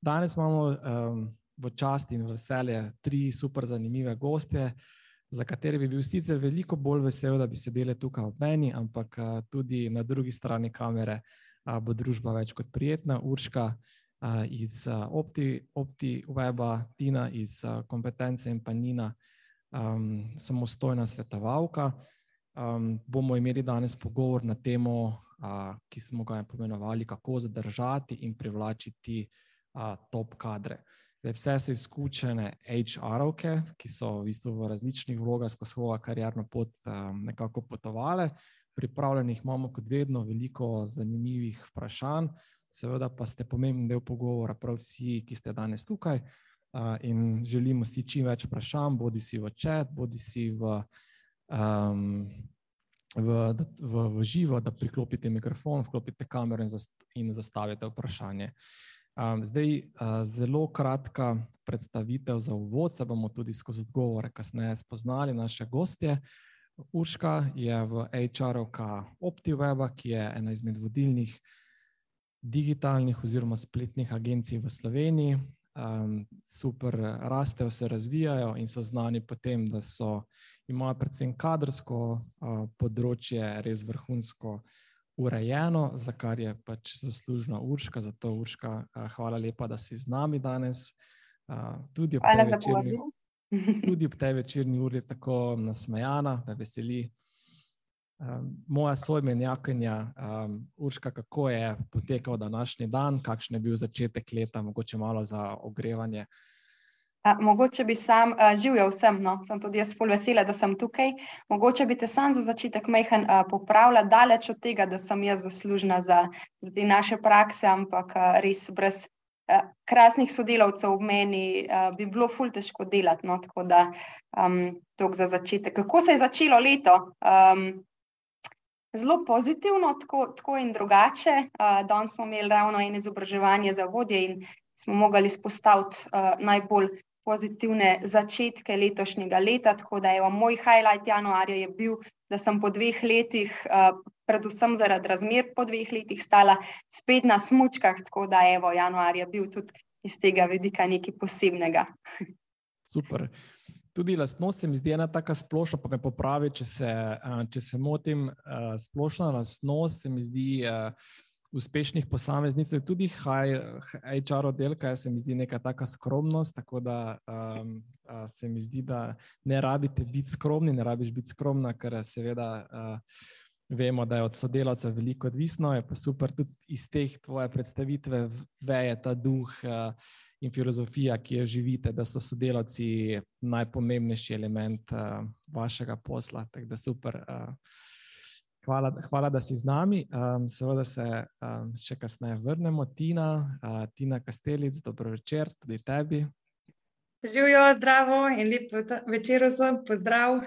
Danes imamo um, v čast in veselje tri super zanimive goste, za katere bi bil sicer veliko bolj vesel, da bi sedeli tukaj ob meni, ampak uh, tudi na drugi strani kamere uh, bo družba več kot prijetna. Urška uh, iz uh, Opti, Opti Weba, Tina iz uh, kompetence in pa Nina, um, samostojna svetovalka. Um, bomo imeli danes pogovor na temo, uh, ki smo ga imenovali, kako zadržati in privlačiti uh, a, top kadre. Zdaj, vse so izkušene HR-ovke, ki so v, bistvu v različnih vlogah skozi svojo karjerno pot um, nekako potovale. Pripravljenih imamo, kot vedno, veliko zanimivih vprašanj, seveda pa ste pomemben del pogovora, prav vsi, ki ste danes tukaj. Uh, in želimo si čim več vprašanj, bodi si v čat, bodi si v, um, v, v, v živo, da priklopite mikrofon, vklopite kamero in, zast, in zastavite vprašanje. Uh, Um, zdaj, uh, zelo kratka predstavitev za uvod, se bomo tudi skozi odgovore kasneje spoznali naše gostje. Urška je v HR-ovka OptiWeba, ki je ena izmed vodilnih digitalnih oziroma spletnih agencij v Sloveniji. Um, super rastejo, se razvijajo in so znani po tem, da so, imajo predvsem kadrsko uh, področje res vrhunsko uh, urejeno, za kar je pač zaslužna Urška. Zato, Urška, hvala lepa, da si z nami danes. Tudi ob, večerni, tudi ob tej večerni uri tako nasmejana, da veseli. Moja sojmenjakinja, um, Urška, kako je potekal današnji dan, kakšen je bil začetek leta, mogoče malo za ogrevanje. Mogoče bi sam živel vsem, no, sem tudi jaz pol vesela, da sem tukaj. Mogoče bi te sam za začetek majhen uh, popravila, daleč od tega, da sem jaz zaslužna za, za te naše prakse, ampak res brez krasnih sodelavcev v meni bi bilo ful težko delati. No, tako da um, to za začetek. Kako se je začelo leto? Um, Zelo pozitivno, tako, tako in drugače. Uh, danes smo imeli ravno eno izobraževanje za vodje in smo mogli izpostaviti uh, najbolj pozitivne začetke letošnjega leta. Tako da je moj highlight januarja je bil, da sem po dveh letih, predvsem zaradi razmer po dveh letih, stala spet na smočkah. Tako da je januar bil tudi iz tega vidika nekaj posebnega. Super. Tudi lastnost se mi zdi ena tako splošna, pa me popravi, če se, če se motim. Splošna lastnost se mi zdi uspešnih posameznic, tudi HR oddelka, se mi zdi neka taka skromnost. Tako da um, se mi zdi, da ne rabite biti skromni, ne rabiš biti skromna, ker seveda. Uh, Vemo, da je od sodelavca veliko odvisno, je pa super tudi iz teh tvoje predstavitve veje ta duh uh, in filozofija, ki jo živite, da so sodelavci najpomembnejši element uh, vašega posla. Tako da super. Uh, Hvala, hvala, da si z nami. Um, seveda se um, še kasneje vrnemo. Tina, uh, Tina Kastelic, dobro večer tudi tebi. Živijo, zdravo in lep večer vsem, pozdrav.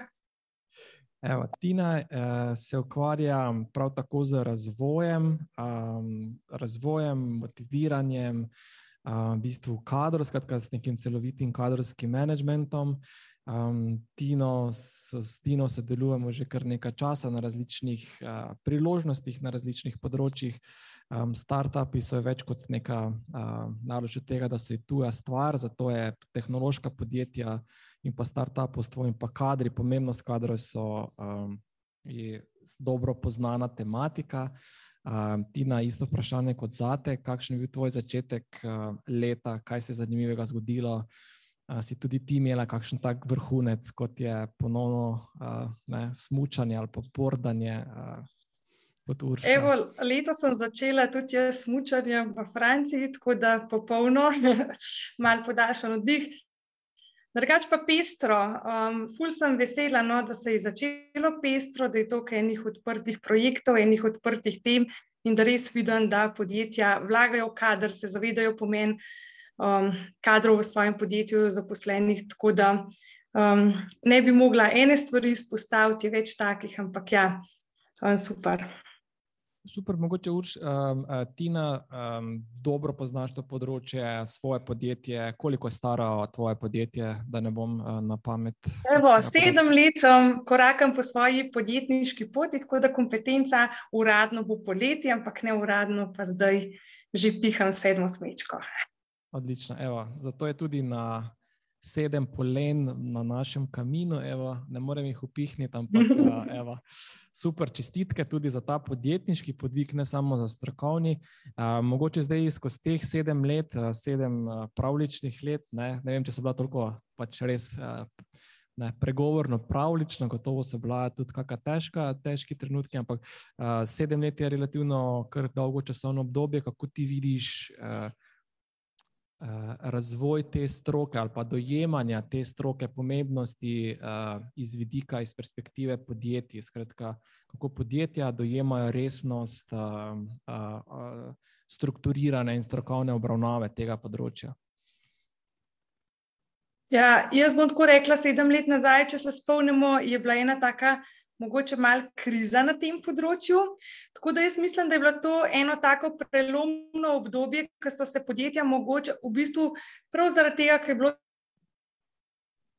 Evo, Tina uh, se ukvarja prav tako z razvojem, um, razvojem motiviranjem, uh, v bistvu kadrov, skratka s nekim celovitim kadrovskim menedžmentom. Um, Tino, s, s Tino sodelujemo že kar nekaj časa na različnih uh, priložnostih, na različnih področjih. Um, startupi so več kot neka uh, nalož od tega, da so tuja stvar, zato je tehnološka podjetja in pa startupstvo in pa kadri, pomembnost kadrov so um, dobro poznana tematika. Um, Tina, isto vprašanje kot zate, kakšen je bil tvoj začetek uh, leta, kaj se je zanimivega zgodilo? Si tudi ti imela kakšen tak vrhunec, kot je ponovno uh, smutanje ali pa bordanje. Uh, Evo, leto sem začela tudi s smutkanjem v Franciji, tako da popolno, malo podaljšan oddih. Drugač pa pestro, um, ful sem vesela, no, da se je začelo pestro, da je to enih odprtih projektov, enih odprtih tem in da res vidim, da podjetja vlagajo kader, se zavedajo pomen um, kadrov v svojem podjetju, zaposlenih. Tako da um, ne bi mogla ene stvari izpostaviti, več takih, ampak ja, um, super. Super, mogoče už, um, Tina, um, dobro poznaš to področje, svoje podjetje. Koliko je staro tvoje podjetje, da ne bom uh, na pamet? Evo, sedem let um, korakam po svoji podjetniški poti, tako da kompetenca uradno bo poleti, ampak ne uradno, pa zdaj že piham sedmo smečko. Odlično, evo, zato je tudi na sedem polen na našem kaminu, evo, ne morem jih upihniti, ampak evo, super čestitke tudi za ta podjetniški podvig, ne samo za strokovni. A, mogoče zdaj skozi teh sedem let, sedem pravličnih let, ne, ne vem, če so bila toliko pač res. Ne, pregovorno, pravlično, gotovo so bila tudi kakšna težka, težki trenutki, ampak uh, sedem let je relativno kar dolgo časovno obdobje. Kako ti vidiš uh, Eh, razvoj te stroke ali pa dojemanja te stroke pomembnosti uh, iz vidika, iz perspektive podjetij. Skratka, kako podjetja dojemajo resnost uh, uh, uh, strukturirane in strokovne obravnave tega področja. Ja, jaz bom tako rekla, sedem let nazaj, če se spomnimo, je bila ena taka mogoče malo kriza na tem področju. Tako da jaz mislim, da je bilo to eno tako prelomno obdobje, ko so se podjetja mogoče v bistvu prav zaradi tega, ker je bilo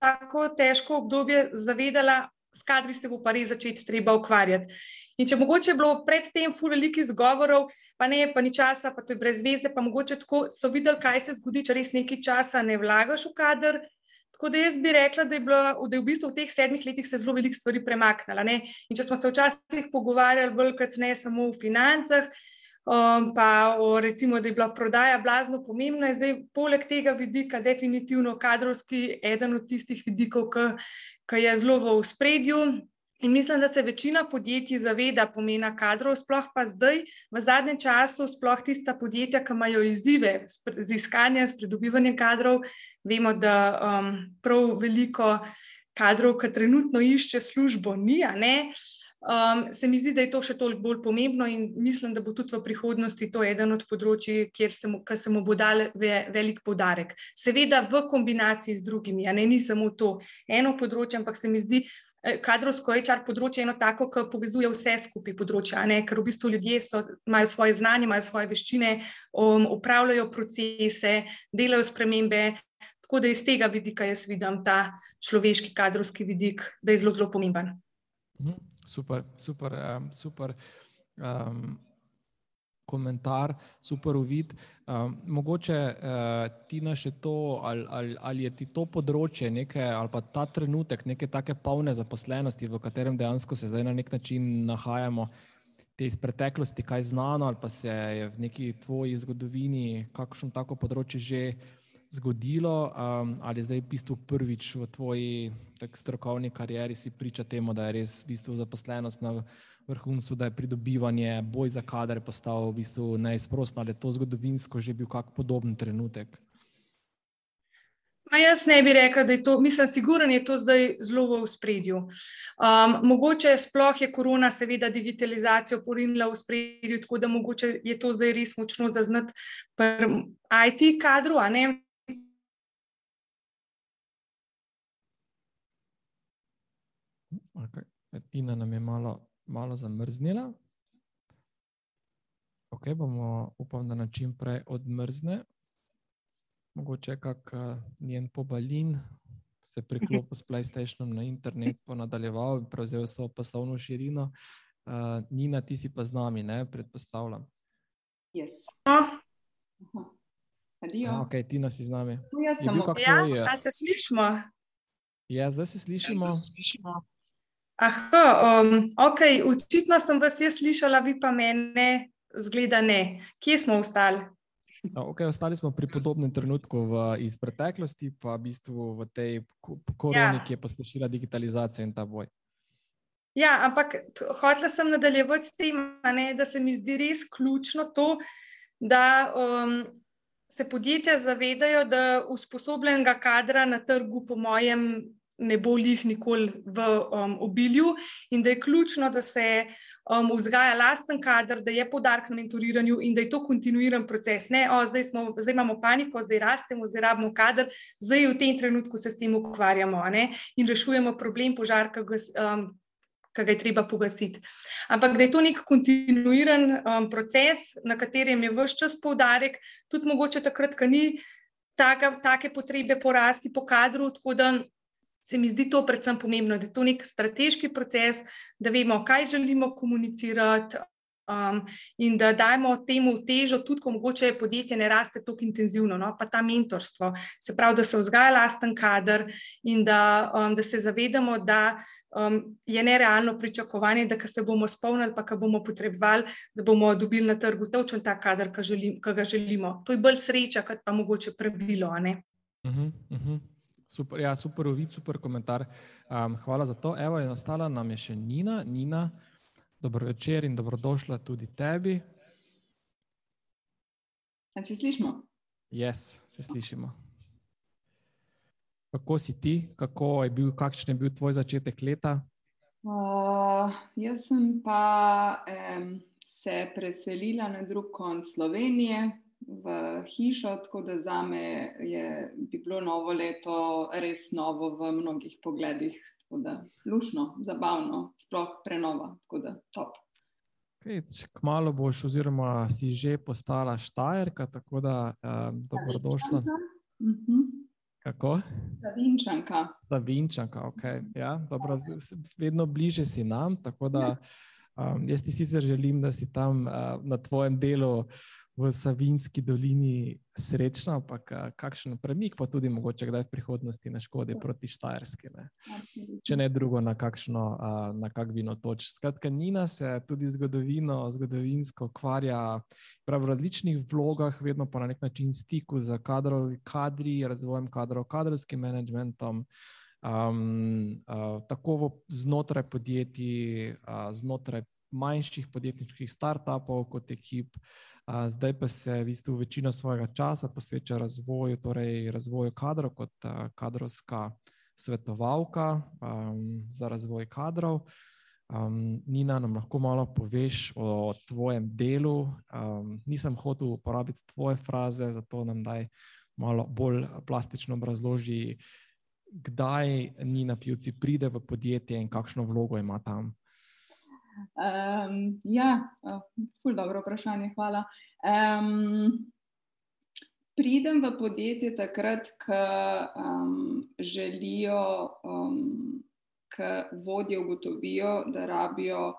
tako težko obdobje, zavedala, s kadri se bo pa res začeti treba ukvarjati. In če mogoče je bilo predtem ful veliko izgovorov, pa ne, pa ni časa, pa to je brez veze, pa mogoče tako so videli, kaj se zgodi, če res nekaj časa ne vlagaš v kader, Tako da jaz bi rekla, da je, bilo, da je v bistvu v teh sedmih letih se zelo veliko stvari premaknilo. In če smo se včasih pogovarjali bolj ne samo o financah, um, pa o recimo, da je bila prodaja blazno pomembna, je zdaj poleg tega vidika definitivno kadrovski eden od tistih vidikov, ki je zelo v spredju. In mislim, da se večina podjetij zaveda pomena kadrov, sploh pa zdaj, v zadnjem času, sploh tista podjetja, ki imajo izzive z iskanjem, s pridobivanjem kadrov. Vemo, da um, prav veliko kadrov, ki trenutno išče službo, ni. Um, se mi zdi, da je to še toliko bolj pomembno in mislim, da bo tudi v prihodnosti to eden od področji, kjer se mu, se mu bo dal ve, velik podarek. Seveda v kombinaciji z drugimi, ne, ni samo to eno področje, ampak se mi zdi, Eh, kadrovsko HR področje je eno tako, ki povezuje vse skupaj področja, ne? ker v bistvu ljudje so, imajo svoje znanje, imajo svoje veščine, um, upravljajo procese, delajo spremembe. Tako da iz tega vidika jaz vidim ta človeški kadrovski vidik, da je zelo, zelo pomemben. Mhm, super, super, um, super. Um, komentar, super uvid. Um, mogoče uh, ti na še to, ali, ali, ali je ti to področje neke, ali pa ta trenutek neke take polne zaposlenosti, v katerem dejansko se zdaj na nek način nahajamo, te iz preteklosti, kaj znano, ali pa se je v neki tvoji zgodovini kakšno tako področje že zgodilo, um, ali je zdaj v bistvu prvič v tvoji strokovni karieri si priča temu, da je res v bistvu zaposlenost na vrhuncu, da je pridobivanje, boj za kader postal v bistvu neizprostno, ali je to zgodovinsko že bil kak podoben trenutek? Ma jaz ne bi rekel, da je to, mislim, sigurno je to zdaj zelo v spredju. Um, mogoče sploh je korona, seveda, digitalizacijo porinila v spredju, tako da mogoče je to zdaj res močno zaznati pri IT kadru. Okay. Tina nam je malo malo zamrznila. Ok, bomo upam, da na čim prej odmrzne. Mogoče kak uh, njen pobalin se priklopil s PlayStationom na internet, pa nadaljeval in prevzel svojo poslovno širino. Uh, Nina, ti si pa z nami, ne? predpostavljam. Yes. Ah, ok, Tina si z nami. Ja, ja, se slišimo. Ja, zdaj se slišimo. Ja, zdaj se slišimo. Aha, um, ok, očitno sem vas jaz slišala, vi pa mene, zgleda ne. Kje smo ostali? Okay, ostali smo pri podobnem trenutku v, iz preteklosti, pa v bistvu v tej koroni, ja. ki je pospešila digitalizacijo in ta boj. Ja, ampak hotela sem nadaljevati s tem, ne, da se mi zdi res ključno to, da um, se podjetja zavedajo, da usposobljenega kadra na trgu, po mojem, ne bo jih nikoli v um, obilju, in da je ključno, da se um, vzgaja lasten kader, da je podarek na mentoriranju in da je to kontinuiran proces. Ne, o, zdaj, smo, zdaj imamo paniko, zdaj rastemo, zdaj rabimo kader, zdaj v tem trenutku se s tem ukvarjamo ne, in rešujemo problem požarka. Um, Ki ga je treba pogasiti. Ampak da je to nek kontinuiran um, proces, na katerem je vse čas poudarek, tudi mogoče takrat, ko ni take potrebe po rasti, po kadru, tako da se mi zdi to predvsem pomembno, da je to nek strateški proces, da vemo, kaj želimo komunicirati. Um, in da dajemo temu težo, tudi ko mogoče podjetje ne raste tako intenzivno, no? pa ta mentorstvo, se pravi, da se vzgaja lasten kader in da, um, da se zavedamo, da um, je nerealno pričakovanje, da se bomo spomnili, pa ga bomo potrebovali, da bomo dobili na trgu točen ta kader, ki želim, ga želimo. To je bolj sreča, kot pa mogoče pravilo. Uh -huh, uh -huh. Super, ja, super, uvid, super komentar. Um, hvala za to. Evo, je ostala nam je še Nina. Nina, dobro večer in dobrodošla tudi tebi. Ali se slišimo? Yes, se slišimo. Kako si ti, kako je bil, kakšen je bil tvoj začetek leta? Uh, jaz sem pa um, se preselila na drug konc Slovenije, v hišo, tako da za me je bi bilo novo leto res novo v mnogih pogledih. Tako da lušno, zabavno, sploh prenova, tako da top. Okay, kmalo boš, oziroma si že postala Štajerka, tako da um, dobrodošla. Uh mhm. -huh. Kako? Zavinčanka. Zavinčanka, ok. Ja, dobro, vedno bliže si nam. Tako da um, jaz ti sicer želim, da si tam uh, na tvojem delu v Savinski dolini srečna, ampak kakšen premik, pa tudi mogoče kdaj v prihodnosti na škodi proti Štajerski. Ne? Če ne drugo, na kakšno, na kak vino toč. Skratka, Nina se tudi zgodovino, zgodovinsko ukvarja v različnih vlogah, vedno pa na nek način stiku z kadrovi, kadri, razvojem kadrov, kadrovskim menedžmentom. Um, uh, tako znotraj podjetij, uh, znotraj manjših podjetniških startupov, kot ekip, uh, zdaj pa se v bistvu večino svojega časa posveča razvoju, torej razvoju kadrov kot kadrovska svetovalka um, za razvoj kadrov. Um, Nina, nam lahko malo poveš o tvojem delu. Um, nisem hotel uporabiti tvoje fraze, zato nam daj malo bolj plastično obrazloži, kdaj Nina Pivci pride v podjetje in kakšno vlogo ima tam. Um, ja, ful dobro vprašanje, hvala. Um, pridem v podjetje takrat, ko um, želijo, um, ko vodje ugotovijo, da rabijo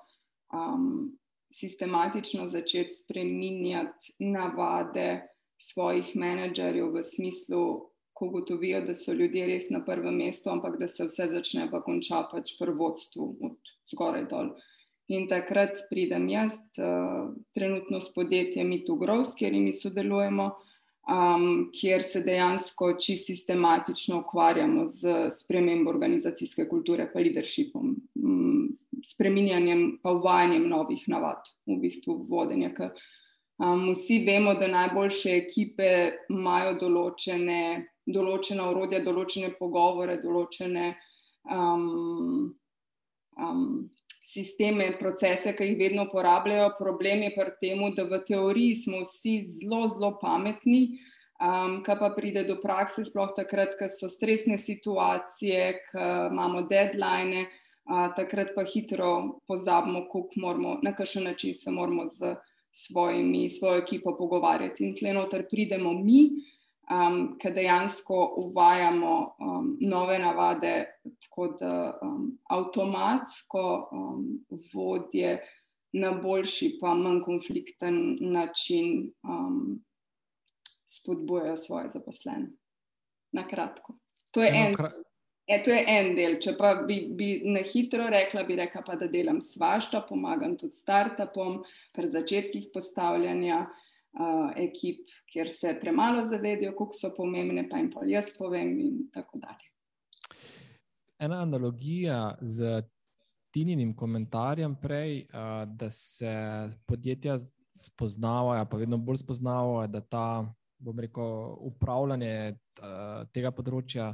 um, sistematično začeti spreminjati navade svojih menedžerjev v smislu, ko ugotovijo, da so ljudje res na prvem mestu, ampak da se vse začne pa konča pač pri vodstvu od zgoraj dol. In takrat pridem jaz, uh, trenutno s podjetjem Mitugrov, s katerimi sodelujemo, um, kjer se dejansko čisto sistematično ukvarjamo z spremembo organizacijske kulture, pa leadershipom, um, spreminjanjem, pa uvajanjem novih navad, v bistvu vodenja. Um, vsi vemo, da najboljše ekipe imajo določene, določena urodja, določene pogovore, določene. Um, um, sisteme, procese, ki jih vedno uporabljajo. Problem je pri tem, da v teoriji smo vsi zelo, zelo pametni, um, kaj pa pride do prakse, sploh takrat, ko so stresne situacije, ko imamo deadline, uh, takrat pa hitro pozabimo, moramo, na kakšen način se moramo z svojimi, svojo ekipo pogovarjati. In tle noter pridemo mi um, ki dejansko uvajamo um, nove navade, tako da um, avtomatsko um, vodje na boljši, pa manj konflikten način um, spodbujajo svoje zaposlene. Na kratko. To je, en, e, to je en del. Če pa bi, bi na hitro rekla, bi rekla, pa, da delam svašta, pomagam tudi startupom pri začetkih postavljanja uh, ekip, kjer se premalo zavedajo, kako so pomembne, pa jim pa jaz povem, in tako dalje. Ena analogija z Tininim komentarjem prej, uh, da se podjetja spoznavajo, pa vedno bolj spoznavajo, da ta, bom rekel, upravljanje uh, tega področja.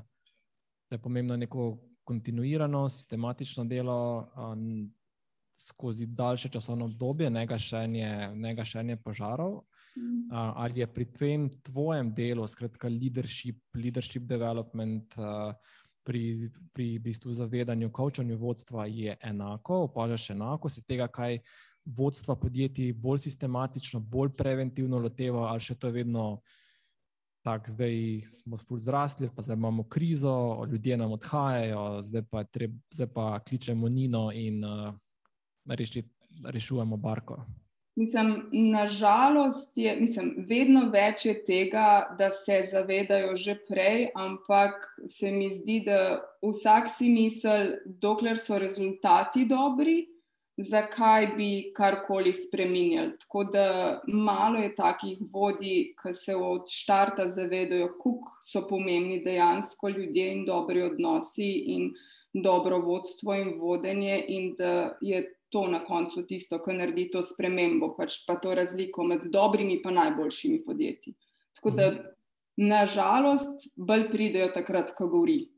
Da je pomembno neko kontinuirano, sistematično delo um, skozi daljše časovno obdobje, ne gašenje, ne gašenje požarov. Uh, ali je pri tem tvojem delu, skratka, leadership, leadership development, uh, pri, pri bistvu zavedanju, kočanju vodstva, je enako, opažaš enako, se tega, kaj vodstva podjetij bolj sistematično, bolj preventivno loteva, ali še to je vedno tako, zdaj smo zrasli, pa zdaj imamo krizo, ljudje nam odhajajo, zdaj pa, treb, zdaj pa kličemo Nino in uh, reši, rešujemo barko. Mislim, nažalost, je mislim, vedno več je tega, da se zavedajo že prej, ampak se mi zdi, da vsak si misli, dokler so rezultati dobri, zakaj bi karkoli spremenili. Tako da malo je takih vodij, ki se od začetka zavedajo, kako so pomembni dejansko ljudje in dobri odnosi in dobro vodstvo in vodenje, in da je to na koncu tisto, kar naredi to spremembo, pač pa to razliko med dobrimi in najboljšimi podjetji. Tako da, mhm. nažalost, bolj pridejo takrat, ko govori.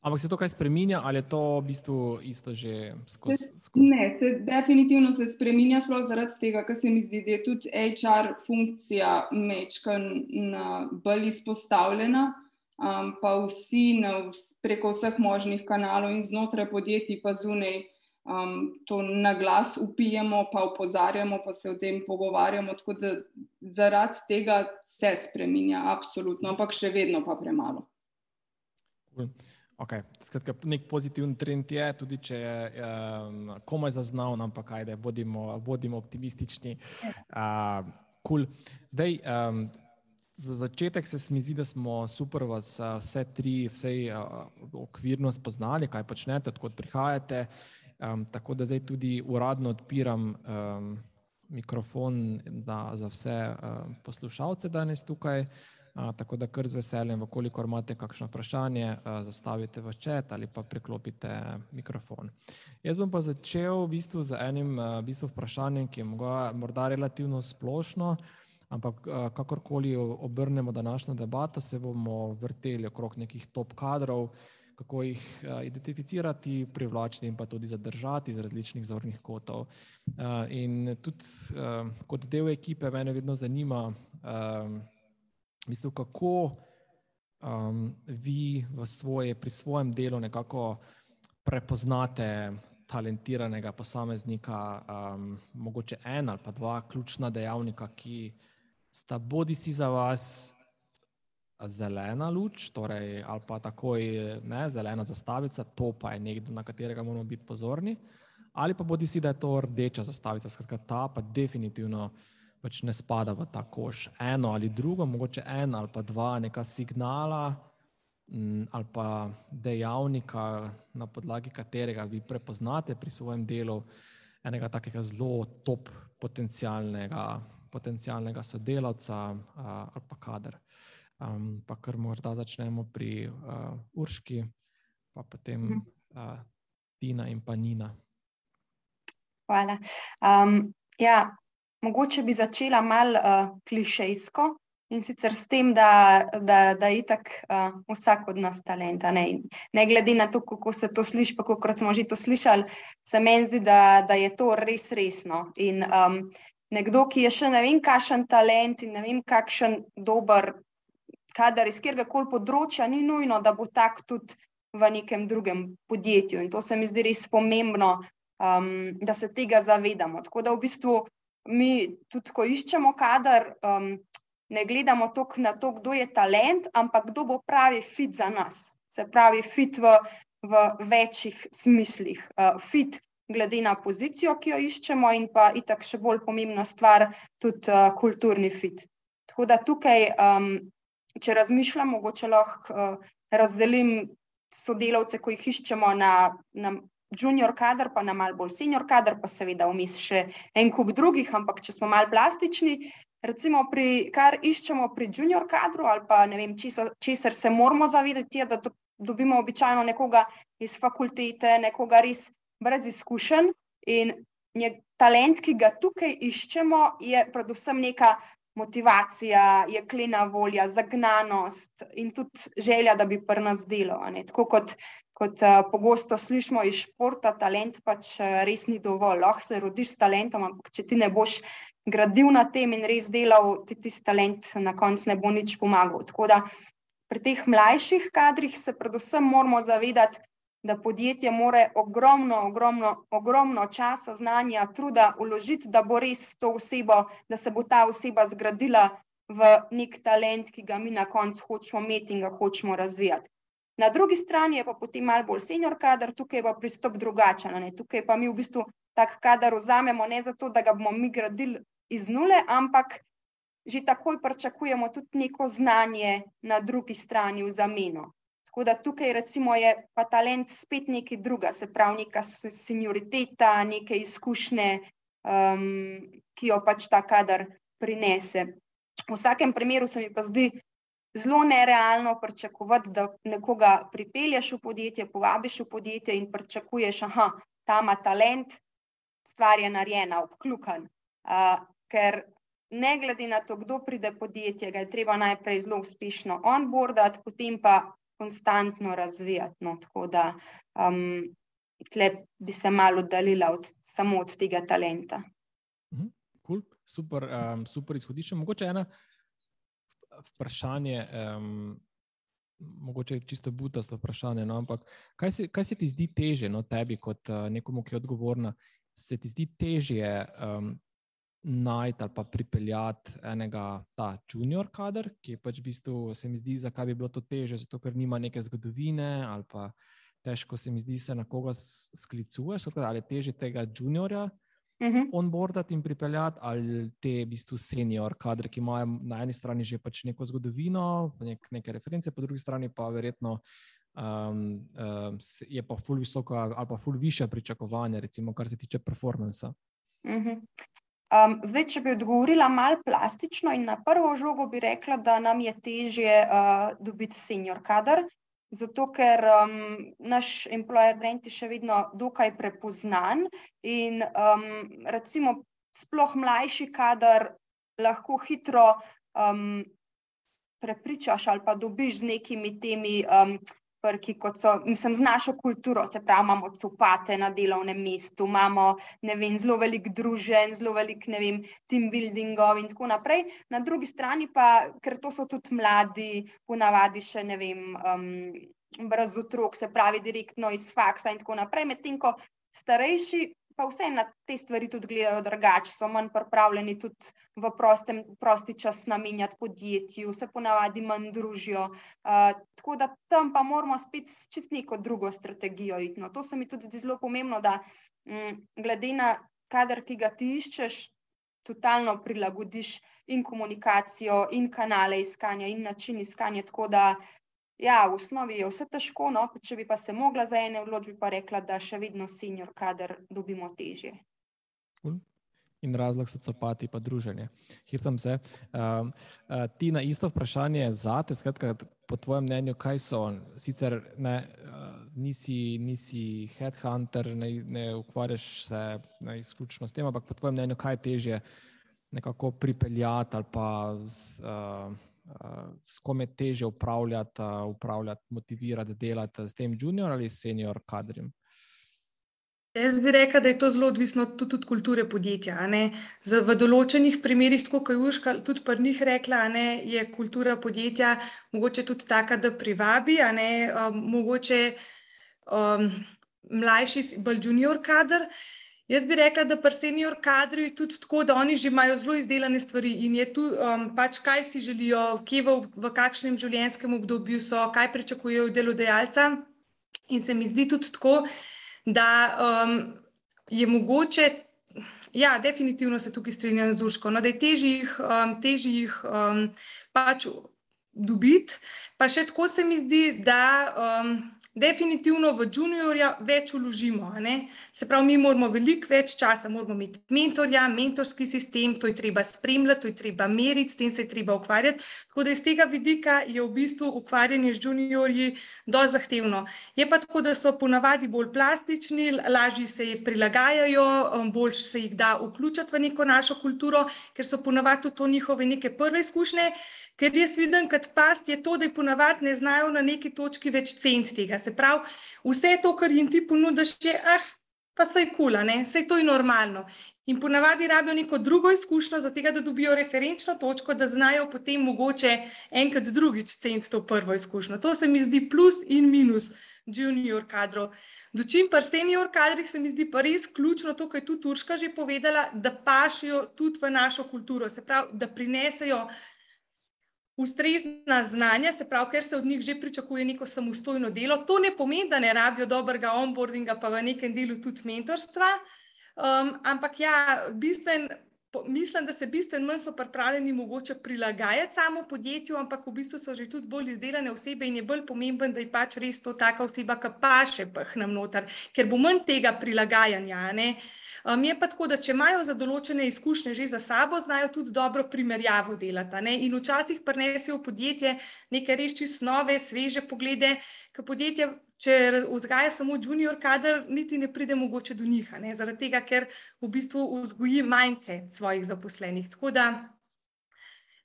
Ampak se to kaj spremenja ali je to v bistvu isto že skozi? Ne, se, definitivno se spremenja, sploh zaradi tega, ker se mi zdi, da je tudi HR funkcija mečka bolj izpostavljena, um, pa vsi na, preko vseh možnih kanalov in znotraj podjetij, pa zunaj. Um, to na glas upijemo, pa opozarjamo, pa se o tem pogovarjamo. Tako da zaradi tega se spremenja, absolutno, ampak še vedno pa premalo. Okay. Skratka, nek pozitiven trend je, tudi če je um, komaj zaznal, ampak ajde, bodimo, bodimo optimistični. Uh, cool. Zdaj, um, za začetek se mi zdi, da smo super vas vse tri, vse uh, okvirno spoznali, kaj počnete, odkot prihajate. Um, tako da zdaj tudi uradno odpiram um, mikrofon da, za vse um, poslušalce danes tukaj. A, tako da kar z veseljem, koliko imate kakšno vprašanje, a, zastavite v čet ali pa priklopite mikrofon. Jaz bom pa začel v bistvu z enim v bistvu vprašanjem, ki je morda relativno splošno, ampak a, kakorkoli obrnemo današnjo debato, se bomo vrteli okrog nekih top kadrov, kako jih a, identificirati, privlačiti in pa tudi zadržati iz različnih zornih kotov. A, in tudi kot del ekipe mene vedno zanima, a, bistvu, kako vi svoje, pri svojem delu nekako prepoznate talentiranega posameznika, um, mogoče en ali pa dva ključna dejavnika, ki sta bodi si za vas. Zelena luč, torej, ali pa takoj ne, zelena zastavica, to pa je nekdo, na katerega moramo biti pozorni, ali pa bodi si, da je to rdeča zastavica, skratka, ta pa definitivno pač ne spada v ta koš. Eno ali drugo, mogoče en ali pa dva, neka signala m, ali pa dejavnika, na podlagi katerega vi prepoznate pri svojem delu enega takega zelo top potencialnega, potencialnega sodelavca a, ali pa kader. Um, pa kar morda začnemo pri uh, Urški, pa potem uh, Tina in pa Nina. Hvala. Um, ja, Mogoče bi začela malo uh, klišejsko in sicer s tem, da, da, da je itak uh, vsak od nas talent. Ne? ne glede na to, kako se to sliši, pa kako smo že to slišali, se meni zdi, da, da je to res resno. In um, nekdo, ki je še ne vem, kakšen talent in ne vem, kakšen dober kader iz kjerga koli področja, ni nujno, da bo tak tudi v nekem drugem podjetju. In to se mi zdi res pomembno, um, da se tega zavedamo. Tako da v bistvu mi tudi, ko iščemo kader, um, ne gledamo toliko na to, kdo je talent, ampak kdo bo pravi fit za nas. Se pravi, fit v, v večjih smislih. Uh, fit glede na pozicijo, ki jo iščemo, in pa itak še bolj pomembna stvar, tudi uh, kulturni fit. Tako da tukaj, um, če razmišljam, mogoče lahko uh, razdelim sodelavce, ko jih iščemo na, na junior kader, pa na mal bolj senior kader, pa seveda vmes še en kup drugih, ampak če smo mal plastični, recimo pri, kar iščemo pri junior kadru ali pa ne vem, česar se moramo zavedati, je, da do, dobimo običajno nekoga iz fakultete, nekoga res brez izkušenj in talent, ki ga tukaj iščemo, je predvsem neka motivacija, jeklena volja, zagnanost in tudi želja, da bi pri nas delo. Tako kot, kot uh, pogosto slišimo iz športa, talent pač uh, res ni dovolj. Lahko se rodiš s talentom, ampak če ti ne boš gradil na tem in res delal, ti ti talent na koncu ne bo nič pomagal. Tako da pri teh mlajših kadrih se predvsem moramo zavedati, da podjetje more ogromno, ogromno, ogromno časa, znanja, truda uložiti, da bo res to osebo, da se bo ta oseba zgradila v nek talent, ki ga mi na koncu hočemo imeti in ga hočemo razvijati. Na drugi strani je pa potem malo bolj senior kader, tukaj je pa pristop drugačen. Ne? Tukaj pa mi v bistvu tak kader vzamemo ne zato, da ga bomo mi gradili iz nule, ampak že takoj pričakujemo tudi neko znanje na drugi strani v zameno. Tako da tukaj recimo je pa talent spet nekaj druga, se pravi neka senioriteta, neke izkušnje, um, ki jo pač ta kader prinese. V vsakem primeru se mi pa zdi zelo nerealno pričakovati, da nekoga pripelješ v podjetje, povabiš v podjetje in pričakuješ, da ta ima talent, stvar je narejena, obklukan. Uh, ker ne glede na to, kdo pride v podjetje, ga je treba najprej zelo uspešno onboardati, potem pa konstantno razvijati. No, tako da um, tle bi se malo oddaljila od, samo od tega talenta. Mhm, cool. Super, um, super izhodišče. Mogoče ena vprašanje, um, mogoče čisto butasto vprašanje, no, ampak kaj se, kaj se ti zdi teže, no, tebi kot uh, nekomu, ki je odgovorna, se ti zdi težje um, najti ali pa pripeljati enega ta junior kader, ki pač v bistvu, se mi zdi, zakaj bi bilo to teže, zato ker nima neke zgodovine ali pa težko se mi zdi, se na koga sklicuješ, ali teže tega juniorja. Uh mhm. -huh. Onboardati in pripeljati, ali te v bistvu senior kadre, ki imajo na eni strani že pač neko zgodovino, nek, neke reference, po drugi strani pa verjetno um, um, je pa ful visoko ali pa ful više pričakovanje, recimo, kar se tiče performansa. Uh mhm. -huh. Um, zdaj, če bi odgovorila malo plastično in na prvo žogo, bi rekla, da nam je težje uh, dobiti senior kader, zato ker um, naš employer brand je še vedno dokaj prepoznan in um, recimo sploh mlajši kader lahko hitro um, prepričaš ali pa dobiš z nekimi temi. Um, prki, kot so, mislim, z našo kulturo, se pravi, imamo copate na delovnem mestu, imamo vem, zelo velik družen, zelo velik vem, team buildingov in tako naprej. Na drugi strani pa, ker to so tudi mladi, ponavadi še ne vem. Um, Brez otrok, se pravi, direktno iz faksa, in tako naprej. Medtem ko starejši pa vse na te stvari tudi gledajo drugače, so manj pripravljeni tudi v prostem, prosti čas namenjati podjetju, se ponavadi manj družijo. Uh, tako da tam pa moramo spet čist neko drugo strategijo iti. No, to se mi tudi zdi zelo pomembno, da um, glede na kader, ki ga ti iščeš, totalno prilagodiš in komunikacijo, in kanale iskanja, in način iskanja. Tako da Ja, v osnovi je vse težko, no? če bi pa se mogla za ene odločbe, pa rekla, da še vedno senior kader dobimo težje. In razlog so copati, pa druženje. Hitam se. Uh, uh, ti na isto vprašanje za te, skratka, po tvojem mnenju, kaj so? Sicer ne, uh, nisi, nisi headhunter, ne, ne ukvarjaš se ne, izključno s tem, ampak po tvojem mnenju, kaj je težje nekako pripeljati ali pa. Uh, s kom je teže upravljati, upravljati, motivirati, delati s tem junior ali senior kadrom? Jaz bi rekel, da je to zelo odvisno tudi od kulture podjetja. Z, v določenih primerjih, tako kot je Urška tudi pri njih rekla, ne, je kultura podjetja mogoče tudi taka, da privabi, ne, um, mogoče um, mlajši, bolj junior kader. Uh, Jaz bi rekla, da pri senior kadru je tudi tako, da oni že imajo zelo izdelane stvari in je tu um, pač, kaj si želijo, kje v, v kakšnem življenjskem obdobju so, kaj pričakujejo od delodajalca. In se mi zdi tudi tako, da um, je mogoče, ja, definitivno se tukaj strinjam z Urško, no, da je težje jih, um, težje jih um, pač dobiti. Pa še tako se mi zdi, da um, definitivno v juniorja več uložimo. Se pravi, mi moramo veliko več časa, moramo imeti mentorja, mentorski sistem, to je treba spremljati, to je treba meriti, s tem se je treba ukvarjati. Tako da iz tega vidika je v bistvu ukvarjanje z juniorji dosti zahtevno. Je pa tako, da so ponavadi bolj plastični, lažje se jih prilagajajo, um, bolj se jih da vključiti v neko našo kulturo, ker so ponavadi to njihove neke prve izkušnje. Ker jaz vidim, kot past je to, da je ponavadi ne znajo na neki točki več cent tega. Se pravi, vse to, kar jim ti ponudiš, je, ah, pa sej kula, ne, sej to je normalno. In ponavadi rabijo neko drugo izkušnjo, zato da dobijo referenčno točko, da znajo potem mogoče enkrat drugič cent to prvo izkušnjo. To se mi zdi plus in minus junior kadrov. Dočim pa senior kadrih se mi zdi pa res ključno to, kar je tudi Turška že povedala, da pašijo tudi v našo kulturo, se pravi, da prinesejo ustrezna znanja, se pravi, ker se od njih že pričakuje neko samostojno delo. To ne pomeni, da ne rabijo dobrega onboardinga, pa v nekem delu tudi mentorstva. Um, ampak ja, bistven, mislim, da se bistveno manj so pripravljeni mogoče prilagajati samo podjetju, ampak v bistvu so že tudi bolj izdelane osebe in je bolj pomemben, da je pač res to taka oseba, ki pa še pahnem noter, ker bo manj tega prilagajanja. Ne? Um, je pa tako, da če imajo za določene izkušnje že za sabo, znajo tudi dobro primerjavo delati. Ne? In včasih prenesijo v podjetje neke res čist nove, sveže poglede, ker podjetje, če vzgaja samo junior kader, niti ne pride mogoče do njih, zaradi tega, ker v bistvu vzgoji manjce svojih zaposlenih. Tako da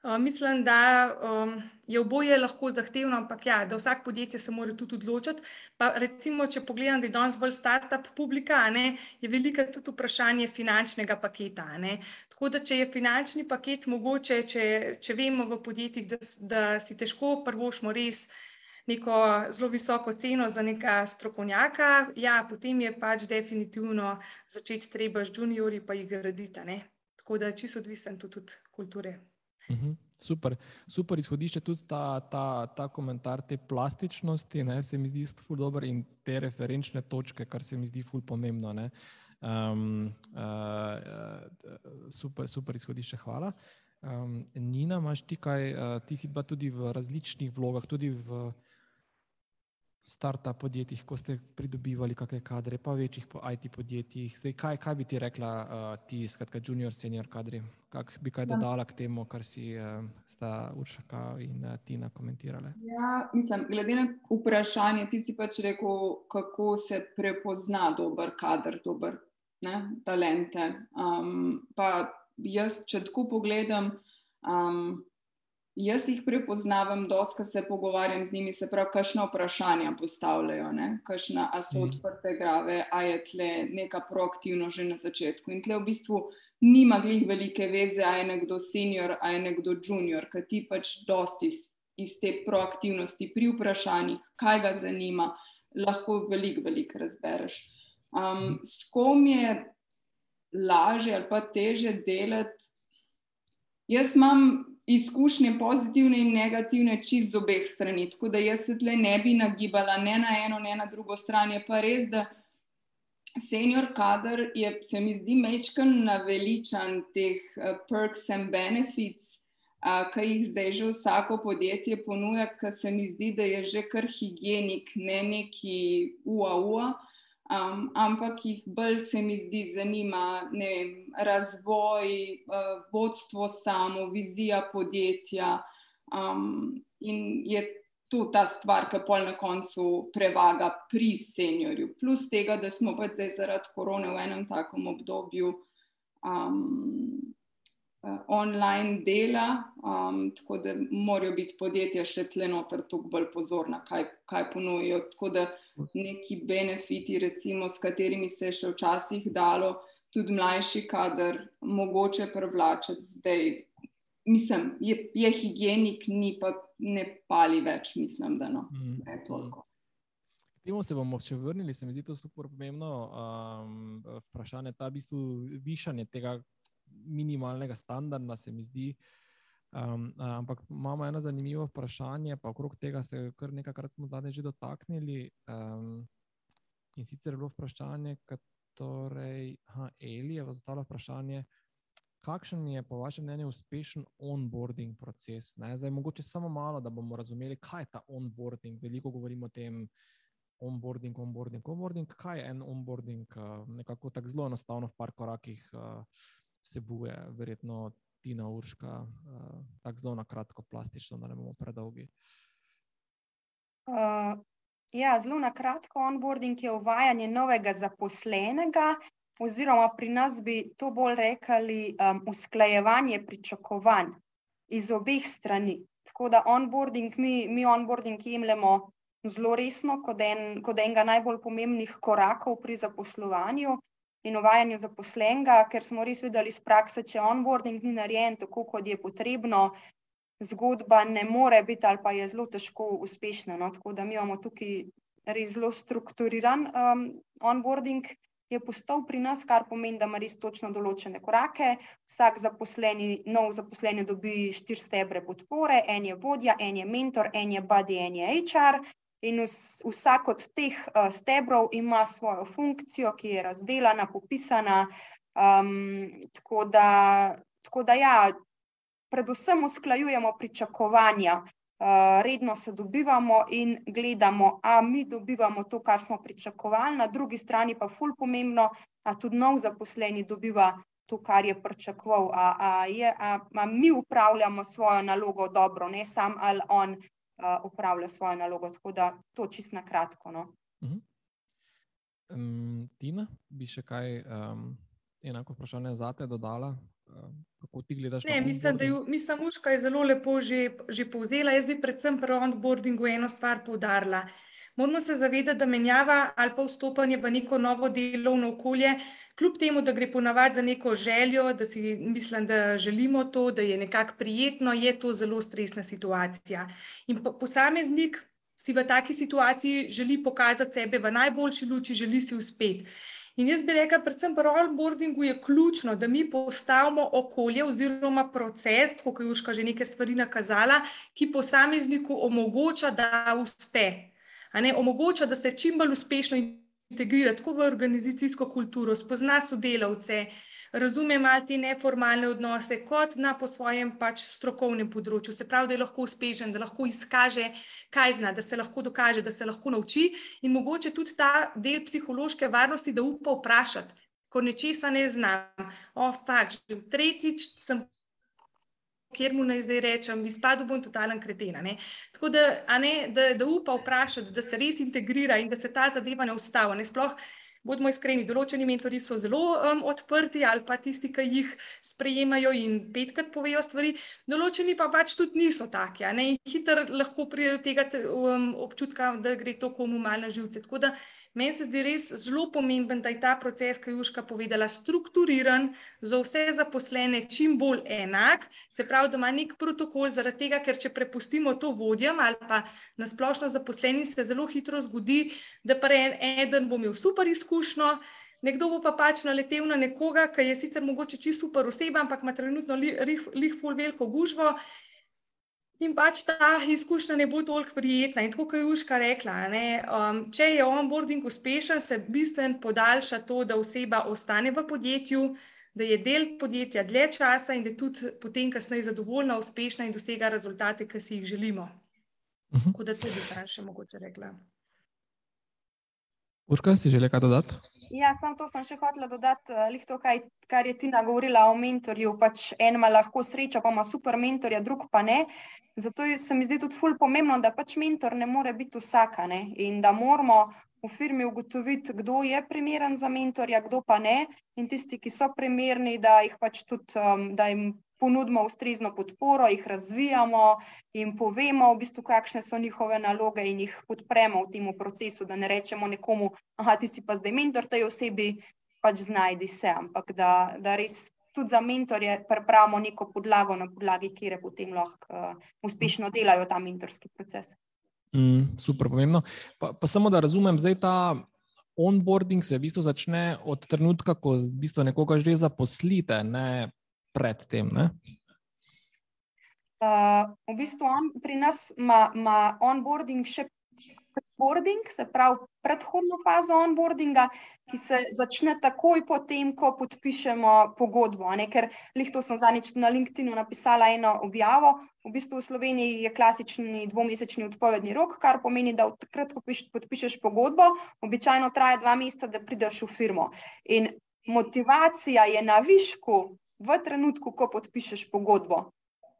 Uh, mislim, da um, je oboje lahko zahtevno, ampak ja, da vsak podjetje se mora tudi odločiti. Pa recimo, če pogledam, da je danes bolj startup publika, ne, je veliko tudi vprašanje finančnega paketa. Ne. Tako da, če je finančni paket mogoče, če, če vemo v podjetjih, da, da si težko prvošmo res neko zelo visoko ceno za neka strokovnjaka, ja, potem je pač definitivno začeti treba z juniori pa jih graditi. Tako da, čisto odvisen tudi od kulture. Uhum, super, super izhodišče tudi ta, ta, ta komentar te plastičnosti, ne, se mi zdi zelo dober in te referenčne točke, kar se mi zdi ful pomembno. Um, uh, super, super izhodišče, hvala. Um, Nina, imaš ti kaj, uh, ti si pa tudi v različnih vlogah, tudi v start-up podjetjih, ko ste pridobivali kakšne kadre, pa večjih po IT podjetjih. Zdaj, kaj, kaj bi ti rekla, uh, ti, skratka, junior, senior kadri? Kak bi kaj ja. dodala k temu, kar si uh, sta Uršaka in uh, Tina komentirali? Ja, mislim, glede na vprašanje, ti si pač rekel, kako se prepozna dober kader, dober ne, talente. Um, pa jaz, če tako pogledam, um, Jaz jih prepoznavam, doska se pogovarjam z njimi, se pravi, kakšno vprašanje postavljajo, kakšna, a so mhm. odprte grave, a je tle neka proaktivnost že na začetku. In tle v bistvu nima glih velike veze, a je nekdo senior, a je nekdo junior, ker ti pač dosti iz, iz te proaktivnosti pri vprašanjih, kaj ga zanima, lahko veliko, veliko razbereš. Um, s kom je lažje ali pa teže delati? Jaz imam izkušnje, pozitivne in negativne, čist z obeh strani. Tako da jaz se tle ne bi nagibala ne na eno, ne na drugo stran. Je pa res, da senior kader je, se mi zdi, mečken naveličan teh uh, perks and benefits. Uh, Kaj jih zdaj že vsako podjetje ponuja, ker se mi zdi, da je že kar higienik, ne neki UAU. -a. Um, ampak jih bolj se mi zdi zanima vem, razvoj, uh, vodstvo samo, vizija podjetja. Um, in je to ta stvar, ki pa na koncu prevaga pri seniorju. Plus tega, da smo pač zdaj zaradi korone v enem takem obdobju. Um, online dela, um, tako da morajo biti podjetja še tlenoter tukaj bolj pozorna, kaj, kaj ponujajo. Tako da neki benefiti, recimo, s katerimi se je še včasih dalo tudi mlajši kader, mogoče privlačiti zdaj. Mislim, je, je higienik, ni pa ne pali več, mislim, da no, mm. ne toliko. Temu se bomo še vrnili, se mi zdi to super pomembno um, vprašanje, ta v bistvu višanje tega minimalnega standarda, se mi zdi. Um, ampak imamo eno zanimivo vprašanje, pa okrog tega se kar nekajkrat smo danes že dotaknili. Um, in sicer je bilo vprašanje, torej, aha, Eli je zastavila vprašanje, kakšen je po vašem mnenju uspešen onboarding proces? Ne? Zdaj, mogoče samo malo, da bomo razumeli, kaj je ta onboarding. Veliko govorimo o tem. Onboarding, onboarding, onboarding. Kaj je en onboarding? Nekako tako zelo enostavno, v par korakih uh, vsebuje, verjetno Tina Urška, uh, tako zelo na kratko, plastično, da ne bomo predolgi. Uh, ja, zelo na kratko, onboarding je uvajanje novega zaposlenega oziroma pri nas bi to bolj rekli um, usklajevanje pričakovanj iz obeh strani. Tako da onboarding, mi, mi onboarding jemljemo zelo resno kot, en, kot enega najbolj pomembnih korakov pri zaposlovanju in uvajanju zaposlenega, ker smo res videli iz prakse, če onboarding ni narejen tako, kot je potrebno, zgodba ne more biti ali pa je zelo težko uspešna. No? Tako da mi imamo tukaj res zelo strukturiran um, onboarding, je postal pri nas, kar pomeni, da ima res točno določene korake. Vsak zaposleni, nov zaposleni dobi štiri stebre podpore, en je vodja, en je mentor, en je buddy, en je HR. In vsak od teh uh, stebrov ima svojo funkcijo, ki je razdeljena, popisana. Um, tako, da, tako da, ja, predvsem usklajujemo pričakovanja Eh, redno se dobivamo in gledamo, a mi dobivamo to, kar smo pričakovali, na drugi strani pa ful pomembno, a tudi nov zaposleni dobiva to, kar je pričakoval, a, a, je, a, a mi upravljamo svojo nalogo dobro, ne sam ali on uh, upravlja svojo nalogo. Tako da to čist na kratko. No. Uh -huh. um, Tina, bi še kaj um, enako vprašanje za te dodala? Kako ti gledaš? Ne, mislim, da je mislim, Muška je zelo lepo že, že povzela. Jaz bi predvsem pri onboardingu eno stvar poudarila. Moramo se zavedati, da menjava ali pa vstopanje v neko novo delovno okolje, kljub temu, da gre ponavadi za neko željo, da si mislim, da želimo to, da je nekako prijetno, je to zelo stresna situacija. In posameznik si v taki situaciji želi pokazati sebe v najboljši luči, želi si uspeti. In jaz bi rekla, predvsem pri onboardingu je ključno, da mi postavimo okolje oziroma proces, kot je Juška že nekaj stvari nakazala, ki posamezniku omogoča, da uspe. Ne, omogoča, da se čim bolj uspešno integrira tako v organizacijsko kulturo, spozna sodelavce, razume malo te neformalne odnose, kot na po svojem pač strokovnem področju. Se pravi, da je lahko uspešen, da lahko izkaže, kaj zna, da se lahko dokaže, da se lahko nauči in mogoče tudi ta del psihološke varnosti, da upa vprašati, ko nečesa ne znam. O, fakt, že tretjič sem. Ker mu naj zdaj rečem, izpadel bom totalen kreten. Tako da, ne, da, da upa vprašati, da se res integrira in da se ta zadeva ne ustavi. Sploh bodimo iskreni, določeni mentori so zelo um, odprti ali pa tisti, ki jih sprejemajo in petkrat povejo stvari, določeni pa pač tudi niso taki. Hitro lahko pride do tega um, občutka, da gre to komu malo na živce. Tako da Meni se zdi res zelo pomemben, da je ta proces, ki je Juška povedala, strukturiran za vse zaposlene, čim bolj enak. Se pravi, da ima nek protokol, zaradi tega, ker če prepustimo to vodjem ali pa na splošno zaposleni, se zelo hitro zgodi, da pa en, eden bo imel super izkušnjo. Nekdo bo pa pač naletel na nekoga, ki je sicer mogoče čisto super oseba, ampak ima trenutno lih, lih ful veliko gužvo In pač ta izkušnja ne bo toliko prijetna. In tako kot je Užka rekla, ne, um, če je onboarding uspešen, se bistveno podaljša to, da oseba ostane v podjetju, da je del podjetja dlje časa in da je tudi potem kasneje zadovoljna, uspešna in dosega rezultate, ki si jih želimo. Uh mhm. -huh. Tako da to bi se še mogoče rekla. Urška, si želel kaj dodati? Ja, samo to sem še hotela dodati, uh, to, kaj, kar je Tina govorila o mentorju. Pač en ima lahko srečo, pa ima super mentorja, drug pa ne. Zato se mi zdi tudi ful pomembno, da pač mentor ne more biti vsaka ne? in da moramo v firmi ugotoviti, kdo je primeren za mentorja, kdo pa ne. In tisti, ki so primerni, da jih pač tudi, um, da jim ponudimo ustrezno podporo, jih razvijamo in povemo, v bistvu, kakšne so njihove naloge, in jih podpremo v tem procesu, da ne rečemo nekomu, da ti si pa zdaj mentor tej osebi, pač znajdi se, ampak da, da res tudi za mentorje pripravimo neko podlago, na podlagi kjer potem lahko uh, uspešno delajo ta mentorski proces. Mm, super, pomembno. Pa, pa samo da razumem, zdaj ta. Onboarding se v bistvu začne od trenutka, ko v bistvu nekoga že zaposlite, ne predtem? Uh, v bistvu on, pri nas ima onboarding še offboarding, se pravi predhodno fazo onboardinga, ki se začne takoj potem, ko podpišemo pogodbo. Ne? Ker lih to sem zadnjič na LinkedIn-u napisala eno objavo. V bistvu v Sloveniji je klasični dvomesečni odpovedni rok, kar pomeni, da takrat, ko podpišeš pogodbo, običajno traja dva meseca, da prideš v firmo. In motivacija je na višku v trenutku, ko podpišeš pogodbo.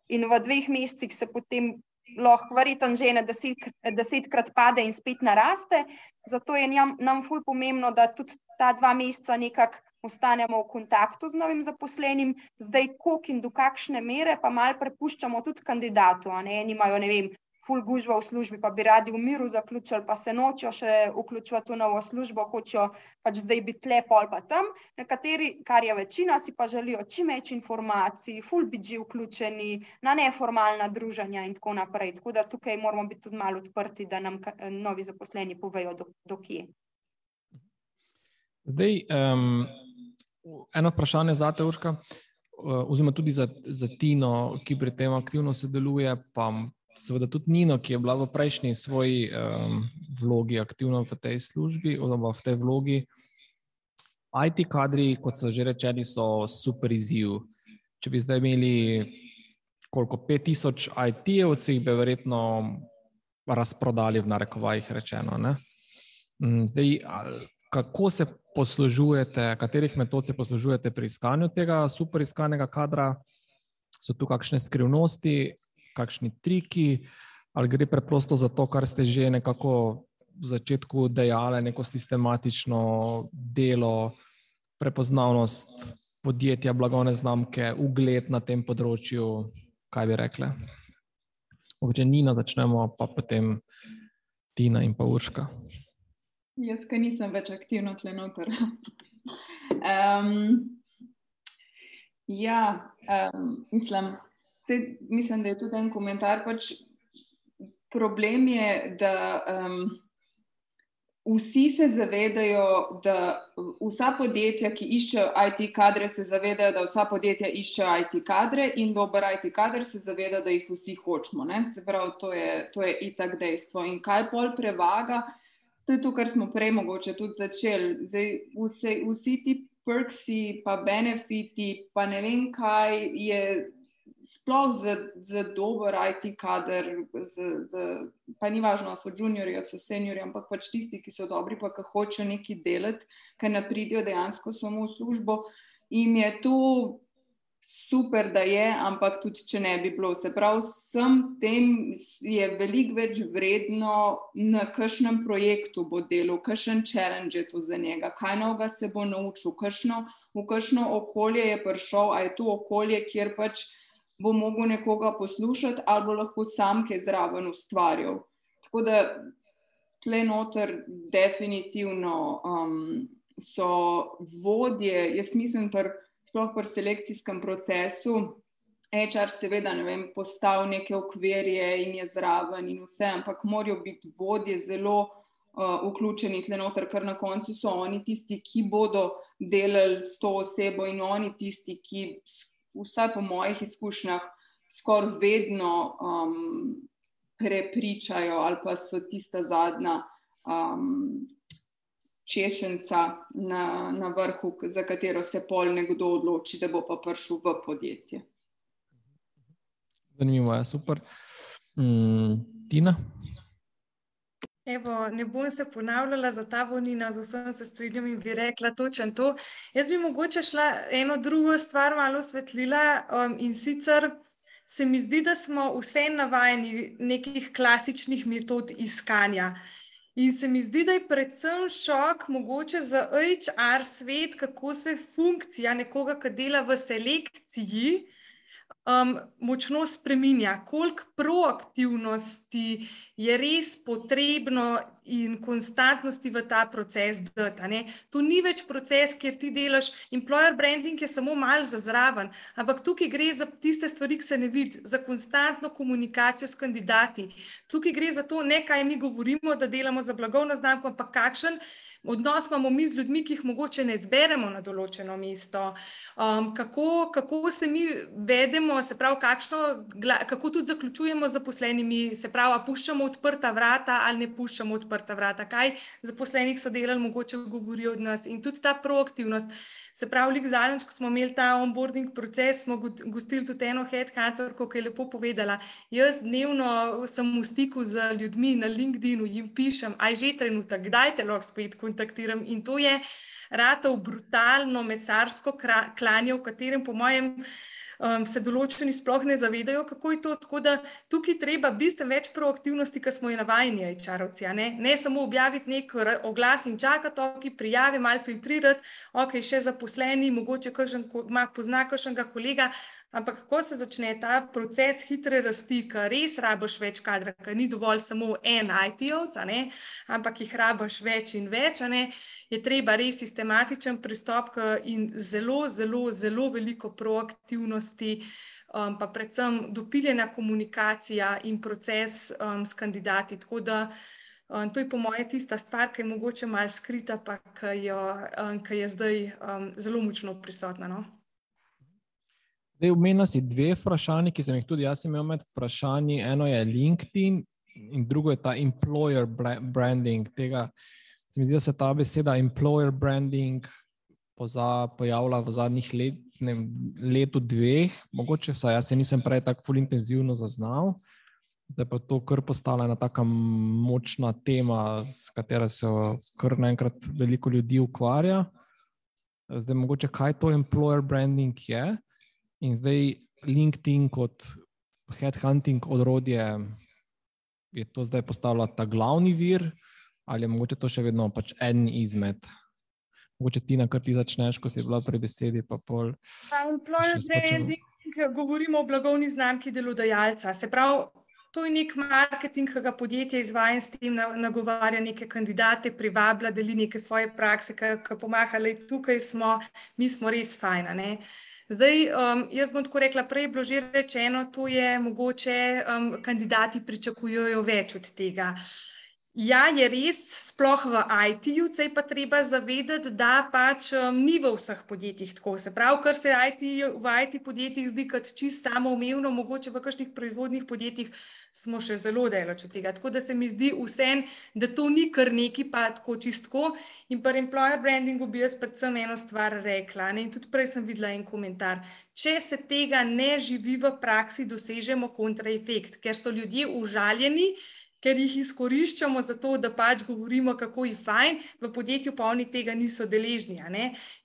In v dveh mesecih se potem lahko verjetno že ene deset, desetkrat pade in spet naraste. Zato je nam, nam ful pomembno, da tudi ta dva meseca nekako ostanemo v kontaktu z novim zaposlenim, zdaj koliko in do kakšne mere pa mal prepuščamo tudi kandidatu. Ne, imajo, ne vem, ful gužva v službi, pa bi radi v miru zaključili, pa se nočijo še vključiti v novo službo, hočejo pač zdaj biti lepo ali pa tam. Nekateri, kar je večina, si pa želijo čim več informacij, ful biti že vključeni na neformalna druženja in tako naprej. Tako da tukaj moramo biti tudi malo odprti, da nam novi zaposleni povejo, do, do kje. Zdaj, um, eno vprašanje za te, Urška, oziroma tudi za, za Tino, ki pri tem aktivno sodeluje, pa seveda tudi Nino, ki je bila v prejšnji svoji um, vlogi aktivna v tej službi, oziroma v tej vlogi. IT kadri, kot so že rečeni, so super izziv. Če bi zdaj imeli koliko 5000 IT-jevcev, bi verjetno razprodali v narekovajih rečeno. Ne? Mm, zdaj, kako se poslužujete, katerih metod se poslužujete pri iskanju tega super iskanega kadra? So tu kakšne skrivnosti, kakšni triki, ali gre preprosto za to, kar ste že nekako v začetku dejali, neko sistematično delo, prepoznavnost podjetja, blagovne znamke, ugled na tem področju. Kaj bi rekli? Če Nina začnemo, pa potem Tina in pa Urška. Jaz, ki nisem več aktivna tle noter. um, ja, um, mislim, Sej, mislim, da je tudi en komentar. Pač problem je, da um, vsi se zavedajo, da vsa podjetja, ki iščejo IT kadre, se zavedajo, da vsa podjetja iščejo IT kadre in dober IT kader se zaveda, da jih vsi hočemo. Ne? Se pravi, to je, to je itak dejstvo. In kaj pol prevaga? To je to, kar smo prej mogoče tudi začeli. Zdaj, vse, vsi ti perksi, pa benefiti, pa ne vem kaj je sploh za, za dober IT kader, za, za, pa ni važno, ali so juniori ali so seniori, ampak pač tisti, ki so dobri, pa ki hočejo nekaj delati, ki ne pridijo dejansko samo v službo. In je to super, da je, ampak tudi če ne bi bilo. Se pravi, vsem tem je veliko več vredno, na kakšnem projektu bo delal, kakšen challenge je to za njega, kaj novega se bo naučil, kakšno, v kakšno okolje je prišel, a je to okolje, kjer pač bo mogel nekoga poslušati, ali bo lahko sam kaj zraven ustvarjal. Tako da tle noter, definitivno um, so vodje, jaz mislim, pr, sploh pri selekcijskem procesu. HR, seveda, ne vem, postavil neke okvirje in je zraven, in vse, ampak morajo biti vodje zelo uh, vključeni tle noter, ker na koncu so oni tisti, ki bodo delali s to osebo, in oni tisti, ki vsaj po mojih izkušnjah, skoraj vedno um, prepričajo ali pa so tista zadnja um, češenca na, na vrhu, za katero se pol nekdo odloči, da bo pa prišel v podjetje. Zanimivo je, super. Mm, Tina? Evo, ne bom se ponavljala za ta vonina, z vsem se strinjam in bi rekla točno to. Jaz bi mogoče šla eno drugo stvar malo osvetlila um, in sicer se mi zdi, da smo vse navajeni nekih klasičnih metod iskanja. In se mi zdi, da je predvsem šok mogoče za HR svet, kako se funkcija nekoga, ki dela v selekciji, um, močno spremenja, koliko proaktivnosti je res potrebno in konstantnosti v ta proces dati. To ni več proces, kjer ti delaš, employer branding je samo malo za zraven, ampak tukaj gre za tiste stvari, ki se ne vidi, za konstantno komunikacijo s kandidati. Tukaj gre za to, ne kaj mi govorimo, da delamo za blagovno znamko, ampak kakšen odnos imamo mi z ljudmi, ki jih mogoče ne zberemo na določeno mesto, um, kako, kako se mi vedemo se pravi, kakšno, kako tudi zaključujemo z zaposlenimi, se pravi, puščamo odprta vrata ali ne puščamo odprta vrata, kaj zaposlenih so delali, mogoče govorijo od nas in tudi ta proaktivnost. Se pravi, zadnjič, ko smo imeli ta onboarding proces, smo gostili tudi eno headhunterko, ki je lepo povedala. Jaz dnevno sem v stiku z ljudmi na LinkedIn-u, jim pišem, aj že trenutek, kdaj te lahko spet kontaktiram. In to je ratov brutalno mesarsko klanje, v katerem, po mojem, um, se določeni sploh ne zavedajo, kako je to. Tako da tukaj treba bistveno več proaktivnosti, kot smo jo navajeni, čarovci. Ne? ne samo objaviti nek oglas in čakati, ok, prijavi, malo filtrirati, ok, še zaposleni, mogoče kažem, pozna kakšnega kolega, Ampak, ko se začne ta proces hitre rasti, ki res rabiš več kadra, ki ni dovolj samo en IT-ovc, ampak jih rabiš več in več, ne, je treba res sistematičen pristop in zelo, zelo, zelo veliko proaktivnosti, um, pa predvsem dopiljena komunikacija in proces um, s kandidati. Tako da um, to je po moje tista stvar, ki je mogoče malo skrita, pa ki, jo, um, ki je zdaj um, zelo močno prisotna. No? Vmena si dve vprašanji, ki sem jih tudi jaz imel med vprašanji. Eno je LinkedIn in drugo je ta employer branding. Tega, se mi zdi, da se ta beseda employer branding poza, pojavlja v zadnjih let, ne, letu, dveh, mogoče vsaj jaz se nisem prej tako intenzivno zaznal. Zdaj pa to kar postala ena tako močna tema, s katero se kar naenkrat veliko ljudi ukvarja. Zdaj, mogoče kaj to employer branding je. In zdaj LinkedIn kot headhunting odrodje, je to zdaj postalo ta glavni vir, ali je mogoče to še vedno pač en izmed. Mogoče ti na kar ti začneš, ko si bila pri besedi. Employer branding, govorimo o blagovni znamki delodajalca. Se pravi, to je nek marketing, ki ga podjetje izvaja in s tem nagovarja neke kandidate, privablja, deli neke svoje prakse, ki pomaha, da tukaj smo, mi smo res fajna. Zdaj, um, jaz bom tako rekla, prej je bilo že rečeno, to je mogoče, um, kandidati pričakujejo več od tega. Ja, je res, sploh v IT-ju, se pa treba zavedati, da pač um, ni v vseh podjetjih tako. Se pravi, kar se IT, v IT podjetjih zdi kot čist samoumevno, mogoče v kakšnih proizvodnih podjetjih smo še zelo daleč od tega. Tako da se mi zdi vsem, da to ni kar neki, pa tako čistko. In pri employer brandingu bi jaz predvsem eno stvar rekla. Ne? In tudi prej sem videla en komentar. Če se tega ne živi v praksi, dosežemo kontraefekt, ker so ljudje užaljeni ker jih izkoriščamo za to, da pač govorimo, kako je fajn, v podjetju pa oni tega niso deležni.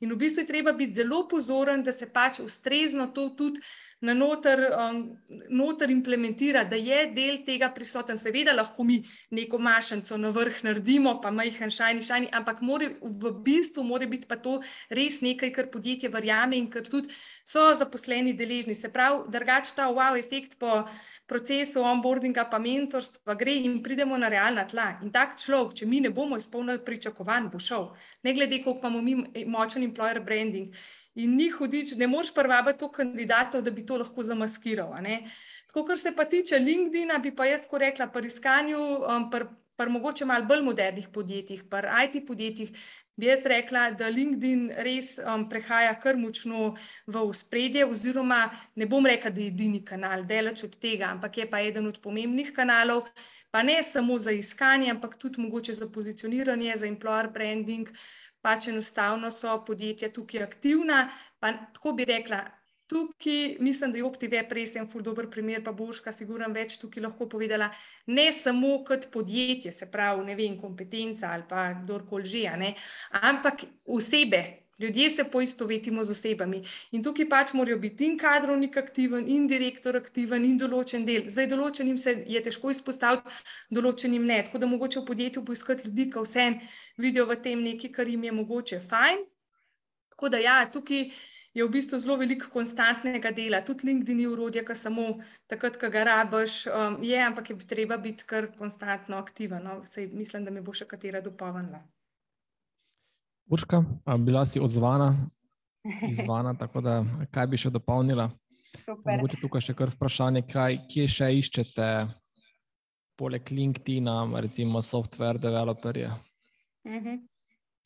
In v bistvu je treba biti zelo pozoren, da se pač ustrezno to tudi na noter, um, noter implementira, da je del tega prisoten. Seveda lahko mi neko mašnico na vrh naredimo, pa majhen šajni, šajni, ampak more, v bistvu mora biti pa to res nekaj, kar podjetje verjame in kar tudi so zaposleni deležni. Se pravi, drugač ta wow efekt po procesu onboardinga, pa mentorstva gre in pridemo na realna tla. In tak človek, če mi ne bomo izpolnili pričakovanj, bo šel. Ne glede, koliko imamo mi močen employer branding. In ni hudič, ne moreš prvabiti to kandidatov, da bi to lahko zamaskiral. Tako, kar se pa tiče LinkedIn, bi pa jaz tako rekla, pri iskanju, um, pri, pri mogoče malo bolj modernih podjetjih, pri IT podjetjih, bi jaz rekla, da LinkedIn res um, prehaja kar močno v spredje, oziroma ne bom rekla, da je edini kanal, delač od tega, ampak je pa eden od pomembnih kanalov, pa ne samo za iskanje, ampak tudi mogoče za pozicioniranje, za employer branding. Pač enostavno so podjetja tukaj aktivna. Pa, tako bi rekla, tukaj mislim, da je OptiWeb res en ful dober primer, pa Božka, siguram, več tukaj lahko povedala, ne samo kot podjetje, se pravi, ne vem, kompetenca ali pa kdorkoli že, ampak osebe. Ljudje se poistovetimo z osebami in tukaj pač morajo biti in kadrovnik aktiven, in direktor aktiven, in določen del. Zdaj, določenim se je težko izpostaviti, določenim ne. Tako da mogoče v podjetju poiskati ljudi, ki vsem vidijo v tem nekaj, kar jim je mogoče fajn. Tako da ja, tukaj je v bistvu zelo veliko konstantnega dela, tudi LinkedIn ni urodje, ki samo takrat, ko ga rabiš, um, je, ampak je treba biti kar konstantno aktiven. No? Sej, mislim, da mi bo še katera dopolnila. Urška, bila si odzvana, izvana, tako da kaj bi še dopolnila? Mogoče tukaj še kar vprašanje, kaj, kje še iščete, poleg LinkedIn, recimo software developerje. Uh -huh.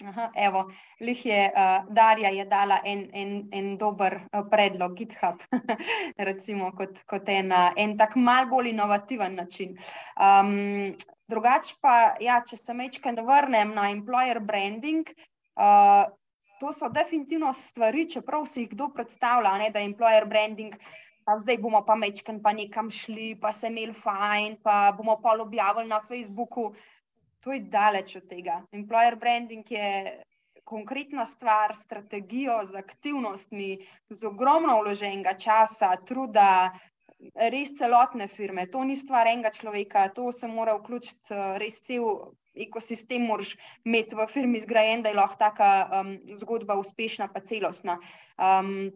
Aha, evo, lih je uh, Darja je dala en, en, en dober uh, predlog, GitHub, recimo kot, kot en, uh, en tak mal bolj inovativen način. Um, drugače pa, ja, če se mečkaj vrnem na employer branding, uh, to so definitivno stvari, čeprav si jih kdo predstavlja, ne, da je employer branding, pa zdaj bomo pa mečkaj pa nekam šli, pa se imeli fajn, pa bomo pa objavili na Facebooku to je daleč od tega. Employer branding je konkretna stvar, strategijo z aktivnostmi, z ogromno vloženega časa, truda, res celotne firme. To ni stvar enega človeka, to se mora vključiti res cel ekosistem, moraš imeti v firmi zgrajen, da je lahko taka um, zgodba uspešna, pa celostna. Um,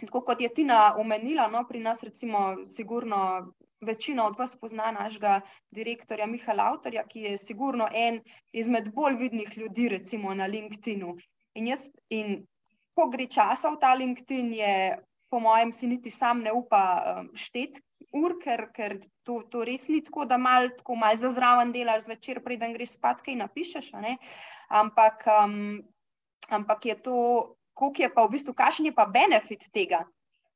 tako kot je Tina omenila, no, pri nas recimo sigurno večina od vas pozna našega direktorja Mihala Avtorja, ki je sigurno en izmed bolj vidnih ljudi, recimo na LinkedIn-u. In, jaz, in ko gre časa v ta LinkedIn, je po mojem si niti sam ne upa um, šteti ur, ker, ker to, to res ni tako, da mal, tako mal za zraven delaš zvečer, preden greš spat, kaj napišeš. Ampak, um, ampak je to, koliko je pa v bistvu, kakšen je pa benefit tega.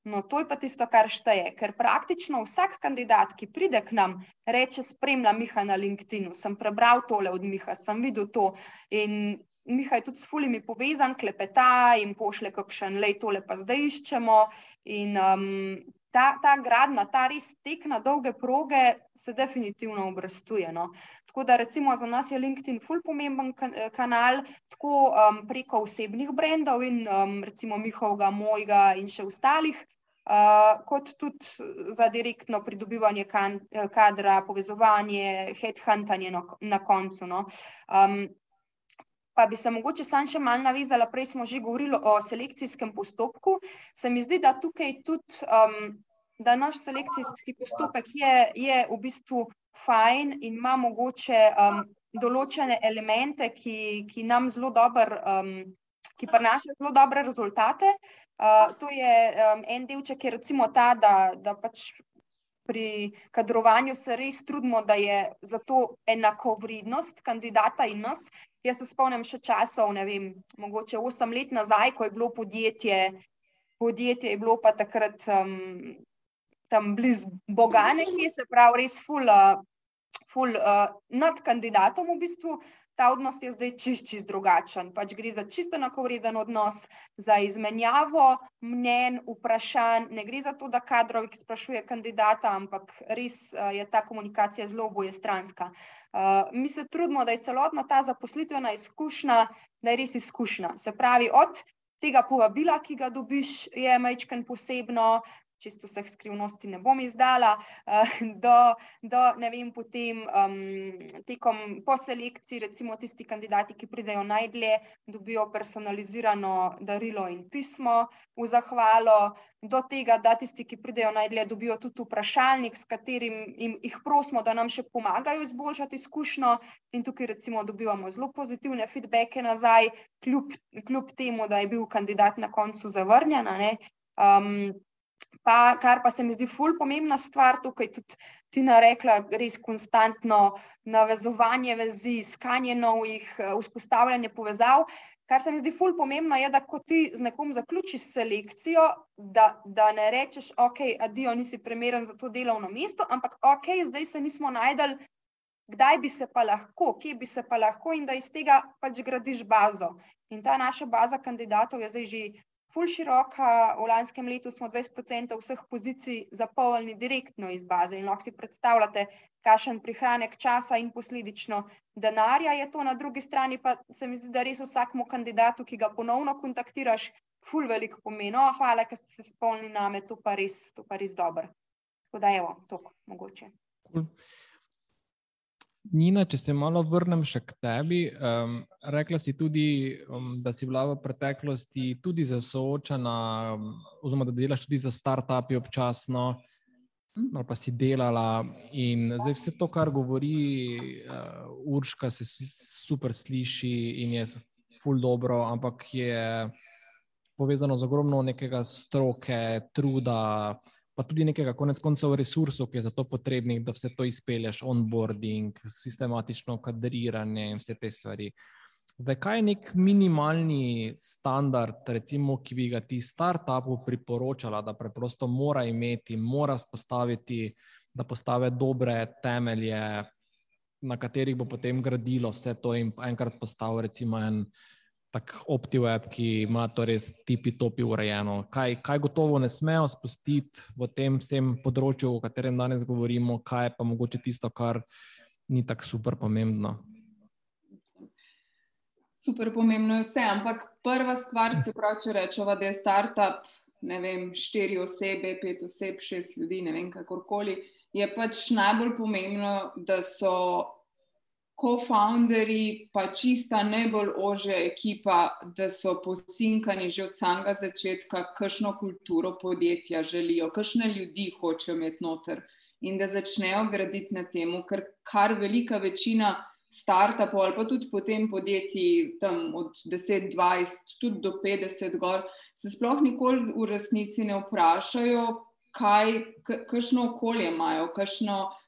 No, to je pa tisto, kar šteje, ker praktično vsak kandidat, ki pride k nam, reče: Spremljam Miha na LinkedIn, sem prebral tole od Miha, sem videl to. In Miha je tudi s fulimi povezan, klepeta in pošle kakšen, le tole pa zdaj iščemo. In um, ta, ta gradna, ta res tek na dolge proge se definitivno obrestuje. No. Tako da recimo za nas je LinkedIn ful pomemben kanal, tako um, preko osebnih brendov in um, recimo Mihovega, mojega in še ostalih kot tudi za direktno pridobivanje kan, kadra, povezovanje, headhuntanje na, na koncu. No. Um, pa bi se mogoče sam še malo navezala, prej smo že govorili o selekcijskem postopku. Se mi zdi, da tukaj tudi, um, da naš selekcijski postopek je, je v bistvu fajn in ima mogoče um, določene elemente, ki, ki nam zelo dobro um, ki prinašajo zelo dobre rezultate. Uh, to je um, en delček, je recimo ta, da, da pač pri kadrovanju se res trudimo, da je za to enako vrednost kandidata in nas. Jaz se spomnim še časov, ne vem, mogoče osem let nazaj, ko je bilo podjetje, podjetje je bilo pa takrat um, tam blizu Bogane, ki se pravi res full, uh, full uh, nad kandidatom v bistvu ta odnos je zdaj čist, čist drugačen. Pač gre za čisto enakovreden odnos, za izmenjavo mnen, vprašanj. Ne gre za to, da kadrovik sprašuje kandidata, ampak res uh, je ta komunikacija zelo boje stranska. Uh, eh, mi se trudimo, da je celotna ta zaposlitvena izkušnja, da je res izkušnja. Se pravi, od tega povabila, ki ga dobiš, je majčken posebno, čisto vseh skrivnosti ne bom izdala, uh, do, do ne vem, potem um, tekom po selekciji, recimo tisti kandidati, ki pridejo najdlje, dobijo personalizirano darilo in pismo v zahvalo, do tega, da tisti, ki pridejo najdlje, dobijo tudi vprašalnik, s katerim jim, jih prosimo, da nam še pomagajo izboljšati izkušnjo in tukaj recimo dobivamo zelo pozitivne feedbacke nazaj, kljub, kljub temu, da je bil kandidat na koncu zavrnjen. Um, Pa, kar pa se mi zdi ful pomembna stvar, tukaj tudi Tina rekla, res konstantno navezovanje vezi, iskanje novih, eh, vzpostavljanje povezav. Kar se mi zdi ful pomembno je, da ko ti z nekom zaključiš selekcijo, da, da ne rečeš, ok, adijo, nisi primeren za to delovno mesto, ampak ok, zdaj se nismo najdel, kdaj bi se pa lahko, kje bi se pa lahko in da iz tega pač gradiš bazo. In ta naša baza kandidatov je zdaj že ful široka. V lanskem letu smo 20% vseh pozicij zapolnili direktno iz baze in lahko si predstavljate, kakšen prihranek časa in posledično denarja je to. Na drugi strani pa se mi zdi, da res vsakmu kandidatu, ki ga ponovno kontaktiraš, ful velik pomeni. No, hvala, ker ste se spomnili name, to pa res, to pa res dobro. Tako da, evo, to mogoče. Cool. Nina, če se malo vrnem še k tebi, um, rekla si tudi, um, da si bila v preteklosti tudi za soočena, um, oziroma da delaš tudi za start-upi občasno, ali pa si delala. In zdaj vse to, kar govori uh, Urška, se super sliši in je ful dobro, ampak je povezano z ogromno nekega stroke, truda pa tudi nekega konec koncev resursov, ki je za to potrebnih, da vse to izpelješ, onboarding, sistematično kadriranje in vse te stvari. Zdaj, kaj je nek minimalni standard, recimo, ki bi ga ti startupu priporočala, da preprosto mora imeti, mora spostaviti, da postave dobre temelje, na katerih bo potem gradilo vse to in enkrat postavil, recimo, en tak OptiWeb, ki ima to res tipi topi urejeno. Kaj, kaj gotovo ne smejo spustiti v tem vsem področju, o katerem danes govorimo, kaj pa mogoče tisto, kar ni tako super pomembno super pomembno je vse, ampak prva stvar, se pravi, če rečemo, da je startup, ne vem, štiri osebe, pet oseb, šest ljudi, ne vem, kakorkoli, je pač najbolj pomembno, da so co-founderji, pa čista najbolj ože ekipa, da so posinkani že od samega začetka, kakšno kulturo podjetja želijo, kakšne ljudi hočejo imeti noter. In da začnejo graditi na tem, ker kar velika večina startupov ali pa tudi potem podjetij, tam od 10, 20, tudi do 50, gor, se sploh nikoli v resnici ne vprašajo, kaj, kakšno okolje imajo,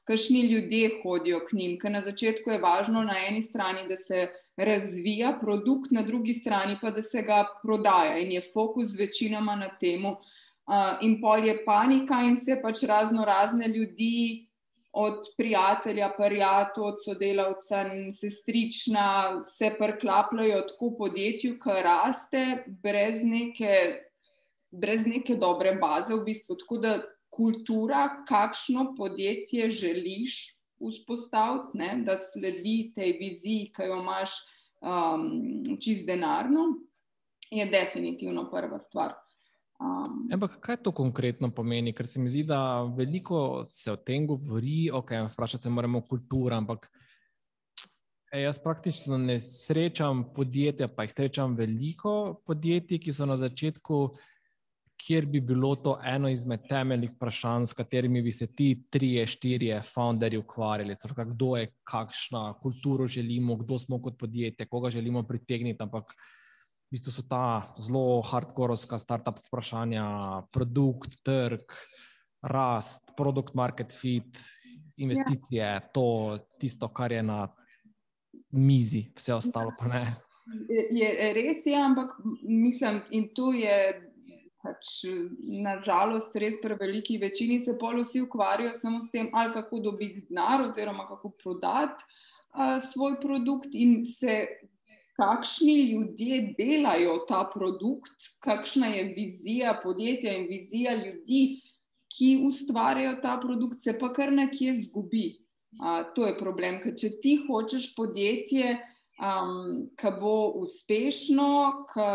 kakšni ljudje hodijo k njim. Ker na začetku je važno na eni strani, da se razvija produkt, na drugi strani pa da se ga prodaja in je fokus večinoma na tem. Uh, in pol je panika, in se pač razno razne ljudi od prijatelja, parijatu, od sodelavca, sestrična, se prklapljajo tako podjetju, ki raste, brez neke, brez neke dobre baze, v bistvu. Tako da kultura, kakšno podjetje želiš vzpostaviti, ne, da sledi tej viziji, ki jo imaš um, čist denarno, je definitivno prva stvar. Um, Ampak kaj to konkretno pomeni? Ker se mi zdi, da veliko se o tem govori, ok, vprašati se moramo kulturo, ampak ej, jaz praktično ne srečam podjetja, pa jih srečam veliko podjetij, ki so na začetku, kjer bi bilo to eno izmed temeljnih vprašanj, s katerimi bi se ti trije, štirje founderji ukvarjali. Torej, kdo je, kakšna kulturo želimo, kdo smo kot podjetje, koga želimo pritegniti. Ampak v bistvu so ta zelo hardkorovska startup vprašanja, produkt, trg, rast, produkt, market fit, investicije, ja. to tisto, kar je na mizi, vse ostalo pa ne. Je, res je, ampak mislim, in tu je. Pač, nažalost, res pri veliki večini se pol vsi ukvarjajo samo s tem, ali kako dobiti denar, oziroma kako prodati uh, svoj produkt, in se kakšni ljudje delajo ta produkt, kakšna je vizija podjetja in vizija ljudi, ki ustvarjajo ta produkt, se pa kar nekje zgubi. Uh, to je problem, ker če ti hočeš podjetje, um, ki bo uspešno, ki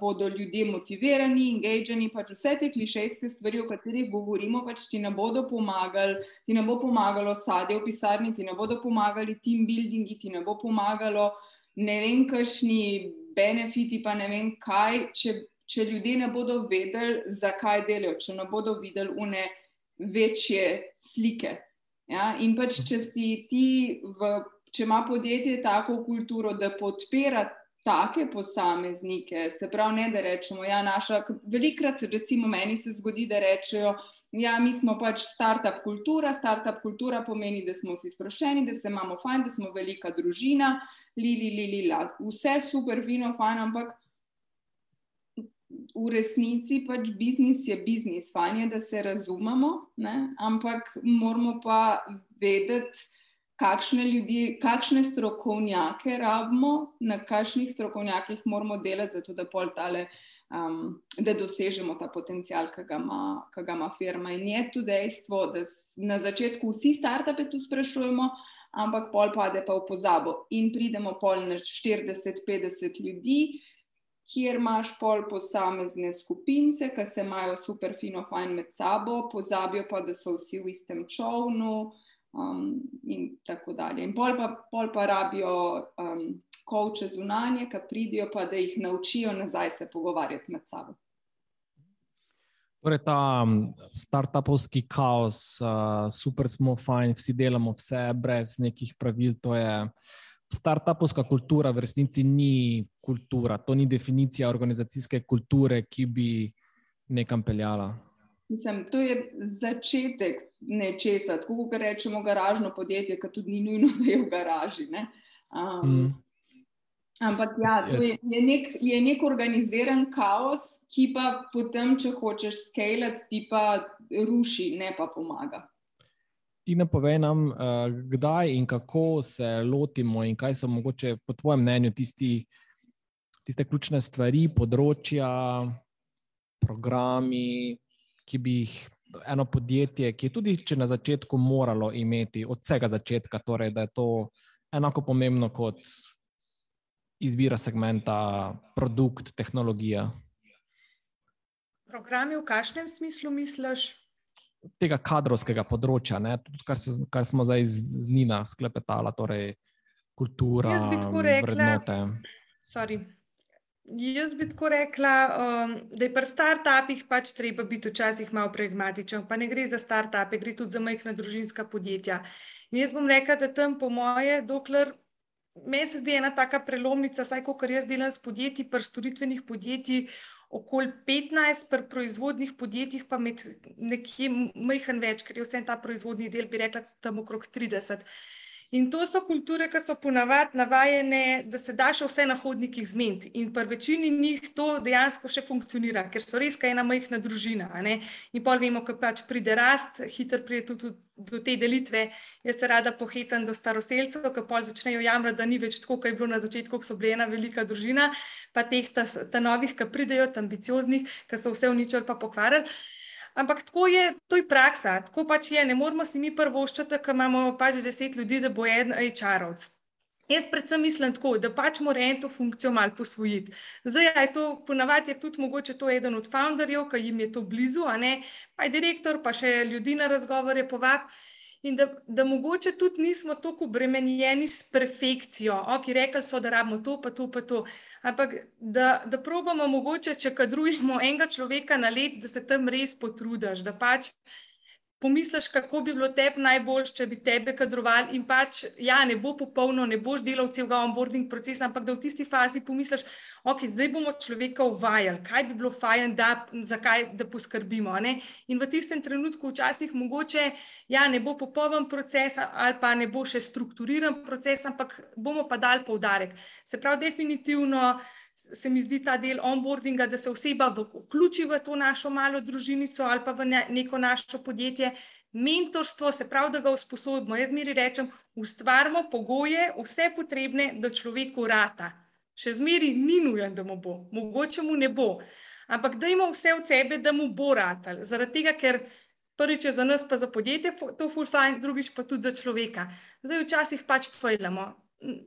bodo ljudje motivirani, engagirani, pač vse te klišejske stvari, o katerih govorimo, pač ti ne bodo pomagali, ti ne bo pomagalo sadje v pisarni, ti ne bodo pomagali team buildingi, ti ne bo pomagalo ne vem, kakšni benefiti, pa ne vem kaj, če, če ljudje ne bodo vedeli, zakaj delajo, če ne bodo videli une večje slike. Ja? In pač, če si ti, v, če ima podjetje tako kulturo, da podpira take posameznike, se pravi, ne da rečemo, ja, naša, velikrat, recimo, meni se zgodi, da rečejo. Ja, mi smo pač startup kultura. Startup kultura pomeni, da smo vsi sproščeni, da se imamo fajn, da smo velika družina, lili, lili, la. Vse super, vino, fajn, ampak v resnici pač biznis je biznis. Fajn je, da se razumemo, ampak moramo pa vedeti, kakšne ljudi, kakšne strokovnjake rabimo, na kakšnih strokovnjakih moramo delati, zato da pol tale. Um, da dosežemo ta potencial, ki ga, ima, ki ga ima firma. In je tudi dejstvo, da na začetku vsi startupe tu sprašujemo, ampak pol pade pa v pozabo in pridemo pol na 40-50 ljudi, kjer imaš pol posamezne skupince, ki se imajo super fino fajn med sabo, pozabijo pa, da so vsi v istem čovnu um, in tako dalje. In pol pa, pol pa rabijo um, kovče zunanje, ki pridijo pa, da jih naučijo nazaj se pogovarjati med sabo. Torej, ta startupovski kaos, uh, super smo fajn, vsi delamo vse brez nekih pravil. Startupovska kultura, v resnici ni kultura, to ni definicija organizacijske kulture, ki bi nekam peljala. Mislim, to je začetek nečesa, tako kot rečemo, garažno podjetje, ki tudi ni nujno, da je v garaži. Um, mm. Ampak ja, je, je, nek, je nek organiziran kaos, ki pa potem, če hočeš skalati, ti pa ruši, ne pa pomaga. Ti ne povej nam, uh, kdaj in kako se lotimo, in kaj so mogoče, po tvojem mnenju, tisti, tiste ključne stvari, področja, programi, ki bi jih eno podjetje, ki je tudi če na začetku moralo imeti, od vsega začetka, torej, da je to enako pomembno kot izbira segmenta, produkt, tehnologija. Programi v kakšnem smislu misliš? Tega kadrovskega področja, tudi kar, se, kar smo zdaj z, Nina sklepetala, torej kultura, Jaz bi tako rekla, sorry. Jaz bi tako rekla, um, da je pri startupih pač treba biti včasih malo pragmatičen. Pa ne gre za startupe, gre tudi za majhna družinska podjetja. In jaz bom rekla, da tam, po moje, dokler meni se zdi ena taka prelomnica, saj ko jaz delam s podjetji, pri storitvenih podjetjih, okoli 15, pri proizvodnih podjetjih pa med nekje majhen več, ker je vse ta proizvodni del, bi rekla, tam okrog 30. In to so kulture, ki so ponavadi navajene, da se da še vse na hodnikih zmeniti. In pri večini njih to dejansko še funkcionira, ker so res ena majhna družina. In pol vemo, ko pač pride rast, hitro pride tudi do te delitve. Jaz se rada pohecam do staroseljcev, ki pol začnejo jamrati, da ni več tako, kot je bilo na začetku, ko so bili ena velika družina, pa teh ta, ta novih, ki pridejo, ambicioznih, ki so vse uničili pa pokvarili. Ampak tako je, to je praksa, tako pač je. Ne moramo si mi prvo ščiti, ker imamo pač deset ljudi, da bo en HR-ovc. Jaz predvsem mislim tako, da pač mora en to funkcijo malo posvojiti. Zdaj, je to ponavadi je tudi mogoče to eden od founderjev, ki jim je to blizu, a ne, pa je direktor, pa še ljudi na razgovore povab in da, da mogoče tudi nismo tako obremenjeni s perfekcijo, ok, rekli so, da rabimo to, pa to, pa to. Ampak da, da probamo mogoče, če kadrujemo enega človeka na let, da se tam res potrudiš, da pač pomisliš, kako bi bilo tebi najboljše, če bi tebe kadrovali. In pač, ja, ne bo popolno, ne boš delal celega onboarding procesa, ampak da v tisti fazi pomisliš, ok, zdaj bomo človeka uvajali, kaj bi bilo fajn, da, zakaj, da poskrbimo. Ne? In v tistem trenutku, včasih mogoče, ja, ne bo popoln proces ali pa ne bo še strukturiran proces, ampak bomo pa dali poudarek. Se pravi, definitivno se mi zdi ta del onboardinga, da se oseba vključi v to našo malo družinico ali pa v neko našo podjetje. Mentorstvo, se pravi, da ga usposobimo. Jaz mi rečem, ustvarimo pogoje, vse potrebne, da človeku rata. Še zmeri ni nujen, da mu bo, mogoče mu ne bo. Ampak da ima vse od sebe, da mu bo ratal. Zaradi tega, ker prvič je za nas, pa za podjetje to fulfajn, drugič pa tudi za človeka. Zdaj včasih pač fejlamo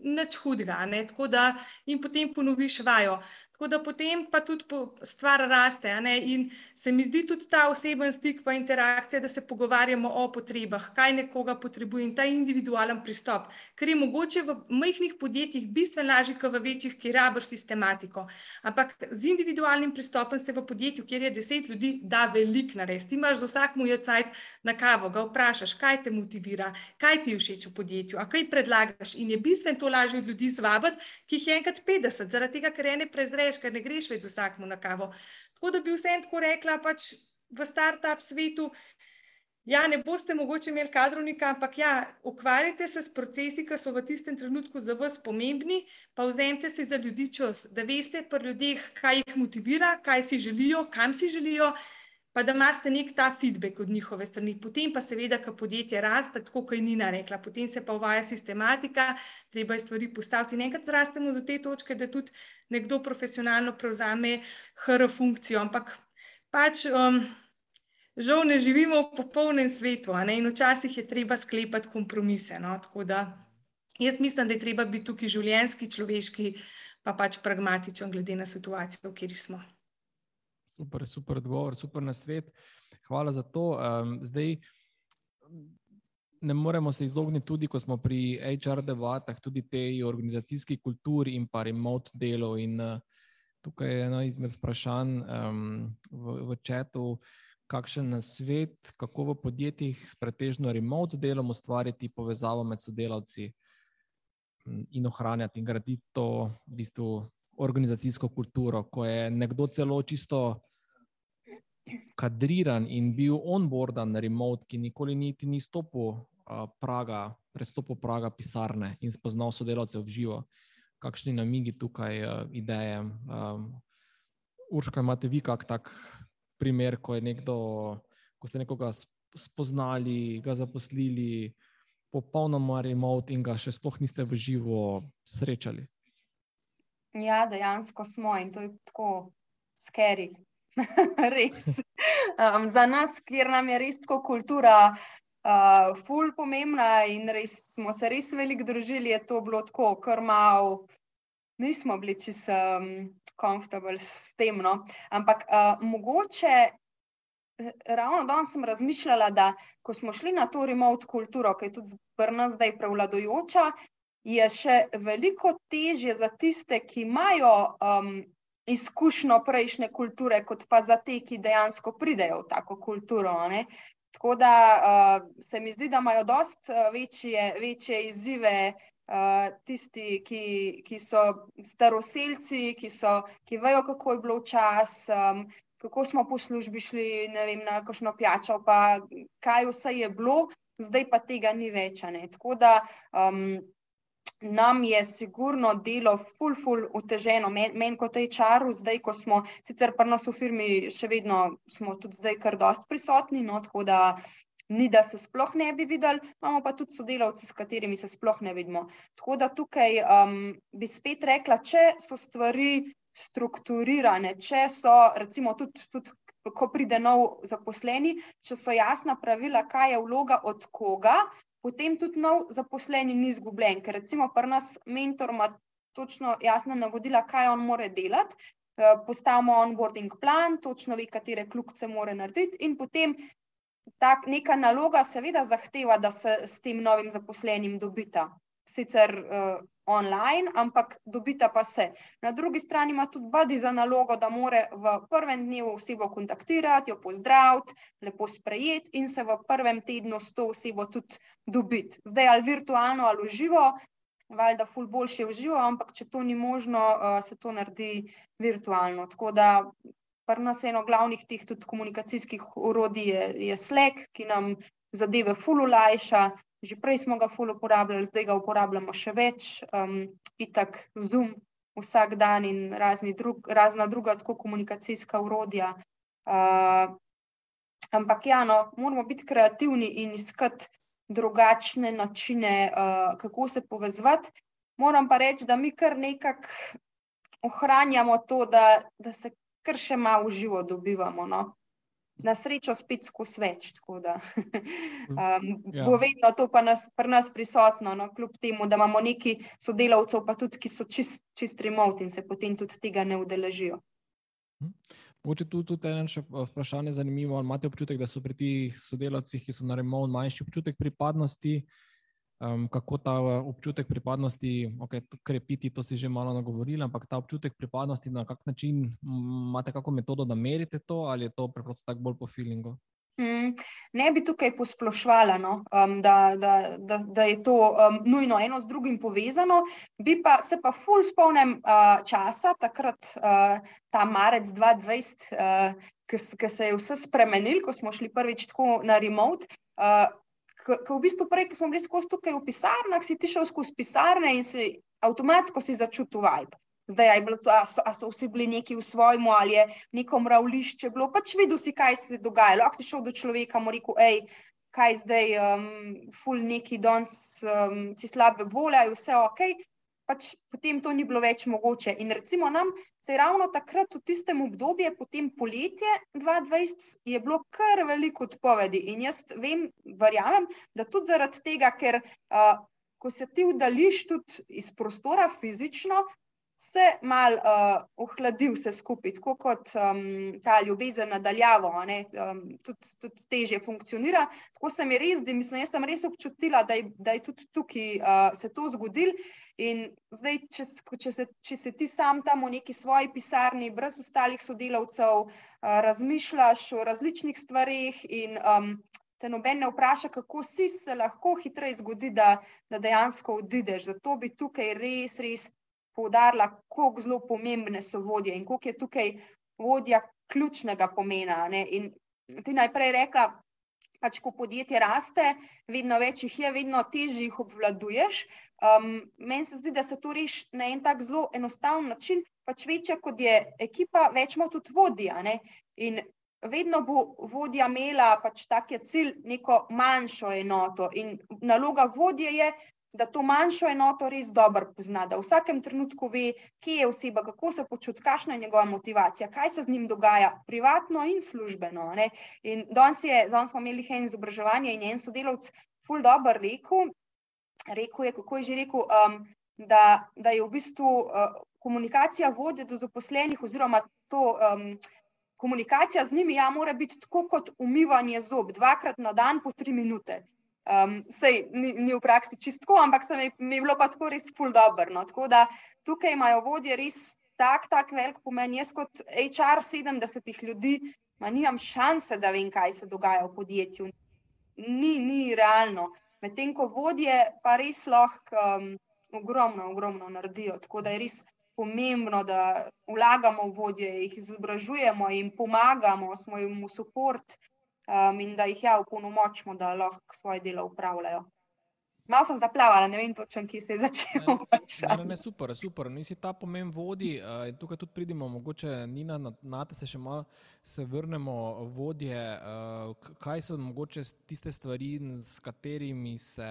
nič hudega, ne? tako da in potem ponoviš vajo. Tako da potem pa tudi stvar raste. In se mi zdi tudi ta oseben stik, pa interakcija, da se pogovarjamo o potrebah, kaj nekoga potrebuje in ta individualen pristop, ker je mogoče v majhnih podjetjih bistveno lažje, kot v večjih, ki rabiš sistematiko. Ampak z individualnim pristopom se v podjetju, kjer je deset ljudi, da velik narediti. Ti imaš za vsak mu je cajt na kavo, ga vprašaš, kaj te motivira, kaj ti je všeč v podjetju, a kaj predlagaš. In je bistveno to lažje od ljudi zvabiti, ki jih je enkrat 50, zaradi tega, ker ene prezreš greš, ker ne greš več vsakmu na kavo. Tako da bi vsem tako rekla, pač v start-up svetu. Ja, ne boste mogoče imeli kadrovnika, ampak ja, ukvarjajte se s procesi, ki so v tistem trenutku za vas pomembni, pa vzemite si za ljudi čas, da veste pri ljudeh, kaj jih motivira, kaj si želijo, kam si želijo pa da imate nek ta feedback od njihove strani. Potem pa seveda, ko podjetje raste, tako kot je Nina rekla, potem se pa uvaja sistematika, treba je stvari postaviti in enkrat zrastemo do te točke, da tudi nekdo profesionalno prevzame HR funkcijo. Ampak pač. Um, Žal ne živimo v popolnem svetu in včasih je treba sklepati kompromise. No? Da, jaz mislim, da je treba biti tukaj življenjski, človeški, pa pač pragmatičen, glede na situacijo, v kateri smo. Super, super odgovor, super na svet. Hvala za to. Um, zdaj, ne moremo se izogniti, tudi ko smo pri HR debatah, tudi tej organizacijski kulturi in pa remote delu. In, uh, tukaj je eno izmed vprašanj um, v, v četu, kakšen na svet, kako v podjetjih s pretežno remote delom ustvariti povezavo med sodelavci in ohranjati in graditi to v bistvu organizacijsko kulturo, ko je nekdo celo čisto kadriran in bil onboardan na remote, ki nikoli niti ni stopil uh, praga, prestopil praga pisarne in spoznal sodelavce v živo. kakšni namigi tukaj, uh, ideje. Um, Urška, imate vi kak tak primer, ko, nekdo, ko ste nekoga spoznali, ga zaposlili, popolnoma remote in ga še sploh niste v živo srečali? Ja, dejansko smo in to je tako skeri. res. Um, za nas, kjer nam je res tako kultura, uh, ful pomembna in res smo se res veliko družili, je to bilo tako, kar malo. Nismo bili čisto um, komfortabli s tem. No? Ampak uh, mogoče eh, ravno danes sem razmišljala, da ko smo šli na to remote kulturo, ki je tudi pri nas zdaj prevladojoča, je še veliko težje za tiste, ki imajo um, izkušnjo prejšnje kulture, kot pa za te, ki dejansko pridejo v tako kulturo. Ne? Tako da uh, se mi zdi, da imajo dost uh, večje, večje izzive uh, tisti, ki, ki so staroseljci, ki, so, ki vejo, kako je bilo čas. Um, Kako smo po službi šli, ne vem, na kakšno pijačo, pa kaj vse je bilo, zdaj pa tega ni več. Tako da um, nam je sigurno delo ful, ful uteženo. Meni men kot HR-u, zdaj, ko smo sicer pri nas v firmi, še vedno smo tudi zdaj kar dost prisotni, no, tako da ni, da se sploh ne bi videli, imamo pa tudi sodelavci, s katerimi se sploh ne vidimo. Tako da tukaj um, bi spet rekla, če so stvari strukturirane, če so recimo tudi, tudi ko pride nov zaposleni, če so jasna pravila, kaj je vloga od koga, potem tudi nov zaposleni ni izgubljen, ker recimo pri nas mentor ima točno jasna navodila, kaj on more delati, eh, postavimo onboarding plan, točno ve, katere kljubce more narediti in potem tak, neka naloga seveda zahteva, da se s tem novim zaposlenim dobita. Sicer uh, online, ampak dobita pa se. Na drugi strani ima tudi Badi za nalogo, da more v prvem dnevu osebo kontaktirati, jo pozdraviti, lepo sprejeti in se v prvem tednu s to osebo tudi dobiti. Zdaj ali virtualno ali živo, valjda ful boljše v živo, ampak če to ni možno, uh, se to naredi virtualno. Tako da pri nas eno glavnih teh tudi komunikacijskih urodij je, je Slack, ki nam zadeve ful ulajša, že prej smo ga ful uporabljali, zdaj ga uporabljamo še več, um, itak Zoom vsak dan in drug, razna druga tako komunikacijska urodja. Uh, ampak ja, no, moramo biti kreativni in iskati drugačne načine, uh, kako se povezati. Moram pa reči, da mi kar nekako ohranjamo to, da, da se kar še malo živo dobivamo. No na srečo spet skozi več. Da, um, ja. Bo vedno to pa nas, pri nas prisotno, no, kljub temu, da imamo neki sodelavcev, pa tudi, ki so čist, čist remote in se potem tudi tega ne udeležijo. Hm. Mogoče tu tudi eno vprašanje zanimivo. Imate občutek, da so pri teh sodelavcih, ki so na remote, manjši občutek pripadnosti? Um, kako ta občutek pripadnosti okay, krepiti, to si že malo nagovorili, ampak ta občutek pripadnosti, na kak način imate kako metodo, da merite to, ali je to preprosto tako bolj po feelingu? Hmm, ne bi tukaj posplošvala, no, um, da, da, da, da je to um, nujno eno z drugim povezano. Bi pa se pa ful spomnim uh, časa, takrat uh, ta marec 2020, uh, ki se je vse spremenil, ko smo šli prvič tako na remote. Uh, Ko v bistvu prej, ko smo bili skozi tukaj v pisarnah, si ti šel skozi pisarne in si avtomatsko si začutil vibe. Zdaj, a, to, a, so, a so vsi bili neki v svojem, ali je neko mravlišče bilo, pač videl si, kaj se dogaja. Lahko si šel do človeka in rekel, hej, kaj zdaj, um, ful neki danes, um, si slabe volje, vse ok pač potem to ni bilo več mogoče. In recimo nam se je ravno takrat, v tistem obdobju, potem poletje 2020, je bilo kar veliko odpovedi. In jaz vem, verjamem, da tudi zaradi tega, ker uh, ko se ti vdališ tudi iz prostora fizično, se mal uh, ohladi vse skupaj, tako kot um, ta ljubezen nadaljavo, um, tudi, tudi teže funkcionira. Tako se mi res, da mislim, jaz sem res občutila, da je, da je tudi tukaj uh, se to zgodil. In zdaj, če, če, se, če se ti sam tam v neki svoji pisarni, brez ostalih sodelavcev, uh, razmišljaš o različnih stvarih in um, te noben ne vpraša, kako si se lahko hitreje zgodi, da, da dejansko odideš. Zato bi tukaj res, res poudarila, kako zelo pomembne so vodje in koliko je tukaj vodja ključnega pomena. Ne? In ti najprej rekla, pač ko podjetje raste, vedno več jih je, vedno težje jih obvladuješ. Um, meni se zdi, da se to reši na en tak zelo enostaven način. Pač večja kot je ekipa, več ima tudi vodja. Ne? In vedno bo vodja imela pač tak je cilj, neko manjšo enoto. In naloga vodje je, da to manjšo enoto res dobro pozna, da v vsakem trenutku ve, kje je oseba, kako se počuti, kakšna je njegova motivacija, kaj se z njim dogaja, privatno in službeno. Ne? In danes, je, danes smo imeli en izobraževanje in en sodelovec, ful dobro rekel, rekel je, kako je že rekel, um, da, da je v bistvu uh, komunikacija vodje do zaposlenih oziroma to. Um, Komunikacija z njimi ja, mora biti tako kot umivanje zob, dvakrat na dan, po tri minute. Um, sej ni, ni v praksi čistko, ampak se mi, mi je bilo pa tako res pol dobro. No. Tako da tukaj imajo vodje res tak, tak velik pomen. Jaz kot HR 70 ljudi, ma nimam šanse, da vem, kaj se dogaja v podjetju. Ni, ni realno. Medtem ko vodje pa res lahko um, ogromno, ogromno naredijo. Tako da je res pomembno, da vlagamo v vodje, jih izobražujemo in pomagamo, smo jim v podporo um, in da jih ja opolnomočimo, da lahko svoje delo upravljajo. Malo sem zaplavala, ne vem točno, kje se je začel. Ne, ne, ne, super, super. Nisi ta pomen vodi. Uh, tukaj tudi pridemo, mogoče Nina, na, na te se še malo se vrnemo vodje. Uh, kaj so mogoče tiste stvari, s katerimi se,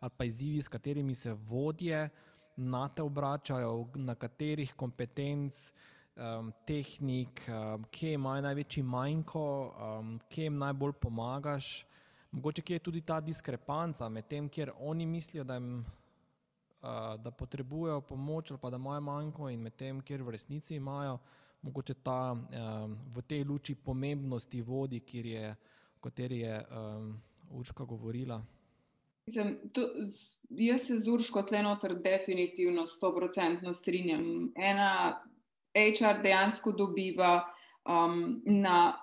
ali pa izzivi, s katerimi se vodje na te obračajo, na katerih kompetenc uh, um, tehnik, um, kje imajo največji manjko, um, kje jim najbolj pomagaš. Mogoče je tudi ta diskrepanca med tem, kjer oni mislijo, da, jim, uh, da potrebujejo pomoč ali pa da imajo manjko, in med tem, kjer v resnici imajo. Mogoče ta um, v tej luči pomembnosti vodi, je, o kateri je um, Urška govorila. Mislim, to, jaz se z Urško tlenoter definitivno 100% strinjam. Ena HR dejansko dobiva um, na,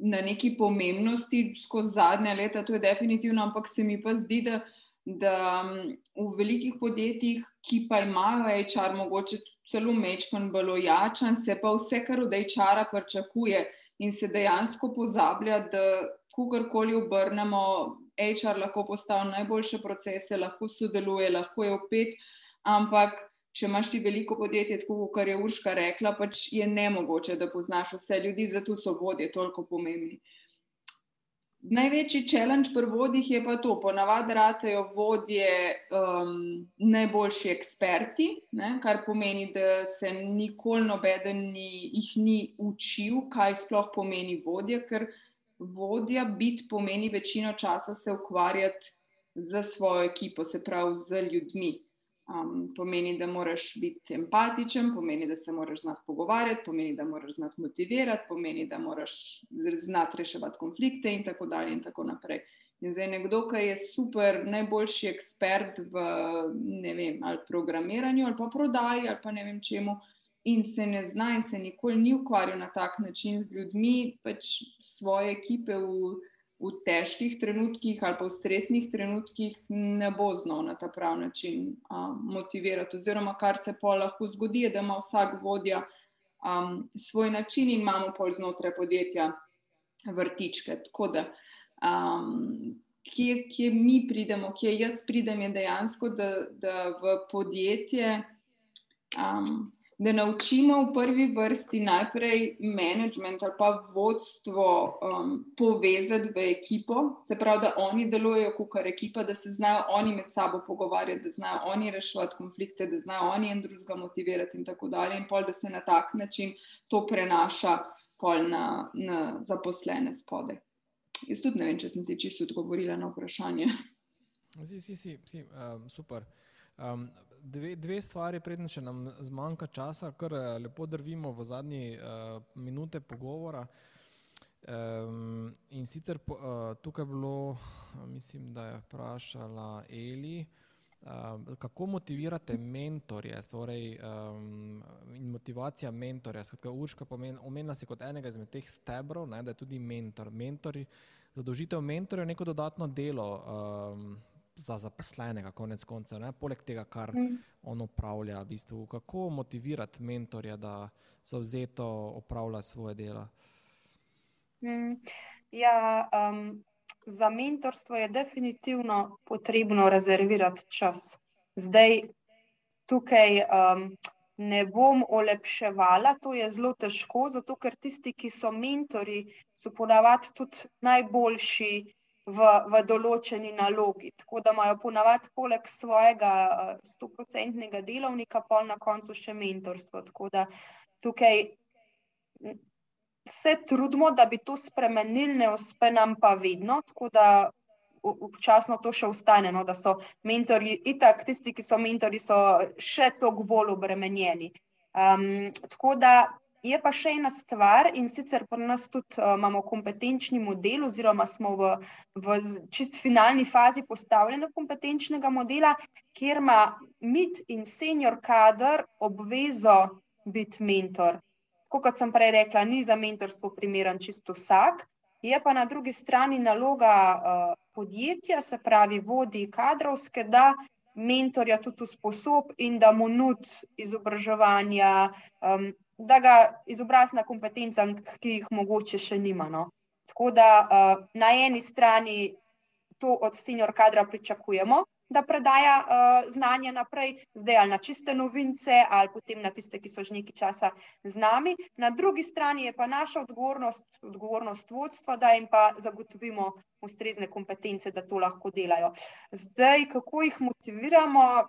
na neki pomembnosti skozi zadnja leta, to je definitivno, ampak se mi pa zdi, da, da um, v velikih podjetjih, ki pa imajo HR, mogoče celo mečkan balojačan, se pa vse, kar od HR-a pričakuje in se dejansko pozablja, da kogarkoli obrnemo, HR lahko postavi najboljše procese, lahko sodeluje, lahko je opet, ampak če imaš ti veliko podjetje, tako kot je Urška rekla, pač je nemogoče, da poznaš vse ljudi, zato so vodje toliko pomembni. Največji challenge pri vodih je pa to, ponavadi ratejo vodje um, najboljši eksperti, ne, kar pomeni, da se nikoli noben ni, jih ni učil, kaj sploh pomeni vodja, ker vodja biti pomeni večino časa se ukvarjati za svojo ekipo, se pravi z ljudmi. Um, pomeni, da moraš biti empatičen, pomeni, da se moraš znati pogovarjati, pomeni, da moraš znati motivirati, pomeni, da moraš znati reševati konflikte, in tako dalje. In tako naprej. In zdaj nekdo, ki je super, najboljši ekspert v vem, ali programiranju, ali pa prodaji, ali pa ne vem čemu, in se ne zna, in se nikoli ni ukvarjal na tak način z ljudmi, pač svoje ekipe v v težkih trenutkih ali pa v stresnih trenutkih ne bo znal na ta prav način um, motivirati. Oziroma, kar se pa lahko zgodi, je, da ima vsak vodja um, svoj način in imamo pol znotraj podjetja vrtičke. Tako da, um, kje, kje mi pridemo, kje jaz pridem, je dejansko, da, da v podjetje. Um, da naučimo v prvi vrsti najprej management ali pa vodstvo um, povezati v ekipo, se pravi, da oni delujejo kot ekipa, da se znajo oni med sabo pogovarjati, da znajo oni reševati konflikte, da znajo oni en drugega motivirati in tako dalje, in pol, da se na tak način to prenaša na, na zaposlene spode. Jaz tudi ne vem, če sem ti čisto odgovorila na vprašanje. Si, si, si, si um, super. Um, dve, dve stvari, predtem še nam zmanjka časa, kar eh, lepo drvimo v zadnji uh, minute pogovora. Um, in sicer po, uh, tukaj je bilo, mislim, da je vprašala Eli, uh, kako motivirate mentorje, torej um, in motivacija mentorja. Skratka, Urška pomen, omenila si kot enega izmed teh stebrov, ne, da je tudi mentor. Mentori, zadolžitev mentorja je neko dodatno delo. Um, za zaposlenega, konec koncev, poleg tega, kar mm. on upravlja. V bistvu, kako motivirati mentorja, da zauzeto opravlja svoje delo? Mm. Ja, um, za mentorstvo je definitivno potrebno rezervirati čas. Zdaj, tukaj um, ne bom olepševala, to je zelo težko, zato ker tisti, ki so mentori, so ponavadi tudi najboljši v, v določeni nalogi. Tako da imajo ponavadi poleg svojega uh, stoprocentnega delovnika, pa na koncu še mentorstvo. Tako da tukaj se trudimo, da bi to spremenili, ne uspe nam pa vedno. Tako da občasno to še ustane, no, da so mentori, itak tisti, ki so mentori, so še toliko bolj obremenjeni. Um, tako da je pa še ena stvar in sicer pri nas tudi uh, imamo kompetenčni model oziroma smo v, v čist finalni fazi postavljena kompetenčnega modela, kjer ima mit in senior kader obvezo biti mentor. Kot sem prej rekla, ni za mentorstvo primeren čisto vsak, Je pa na drugi strani naloga uh, podjetja, se pravi, vodi kadrovske, da mentorja tudi usposob in da mu nud izobraževanja, um, da ga izobrazna kompetenca, ki jih mogoče še nima. No. Tako da uh, na eni strani to od senior kadra pričakujemo, da predaja uh, znanje naprej, zdaj ali na čiste novince, ali potem na tiste, ki so že nekaj časa z nami. Na drugi strani je pa naša odgovornost, odgovornost vodstva, da jim pa zagotovimo ustrezne kompetence, da to lahko delajo. Zdaj, kako jih motiviramo?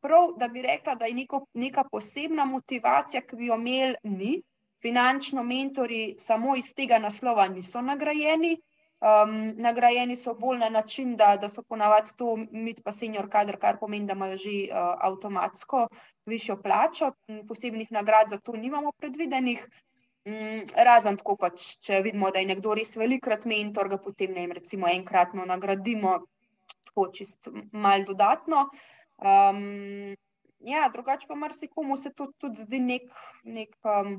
Prav, da bi rekla, da je neko, neka posebna motivacija, ki bi jo imeli, ni. Finančno mentori samo iz tega naslova niso nagrajeni. Um, nagrajeni so bolj na način, da, da so ponavadi to mit pa senior kader, kar pomeni, da imajo že uh, avtomatsko višjo plačo. Posebnih nagrad za to nimamo predvidenih. Um, razen tako pač, če vidimo, da je nekdo res velikrat mentor, ga potem ne, recimo enkratno nagradimo, tako čist mal dodatno. Um, ja, drugače pa marsikomu se to tudi zdi nek, nek um,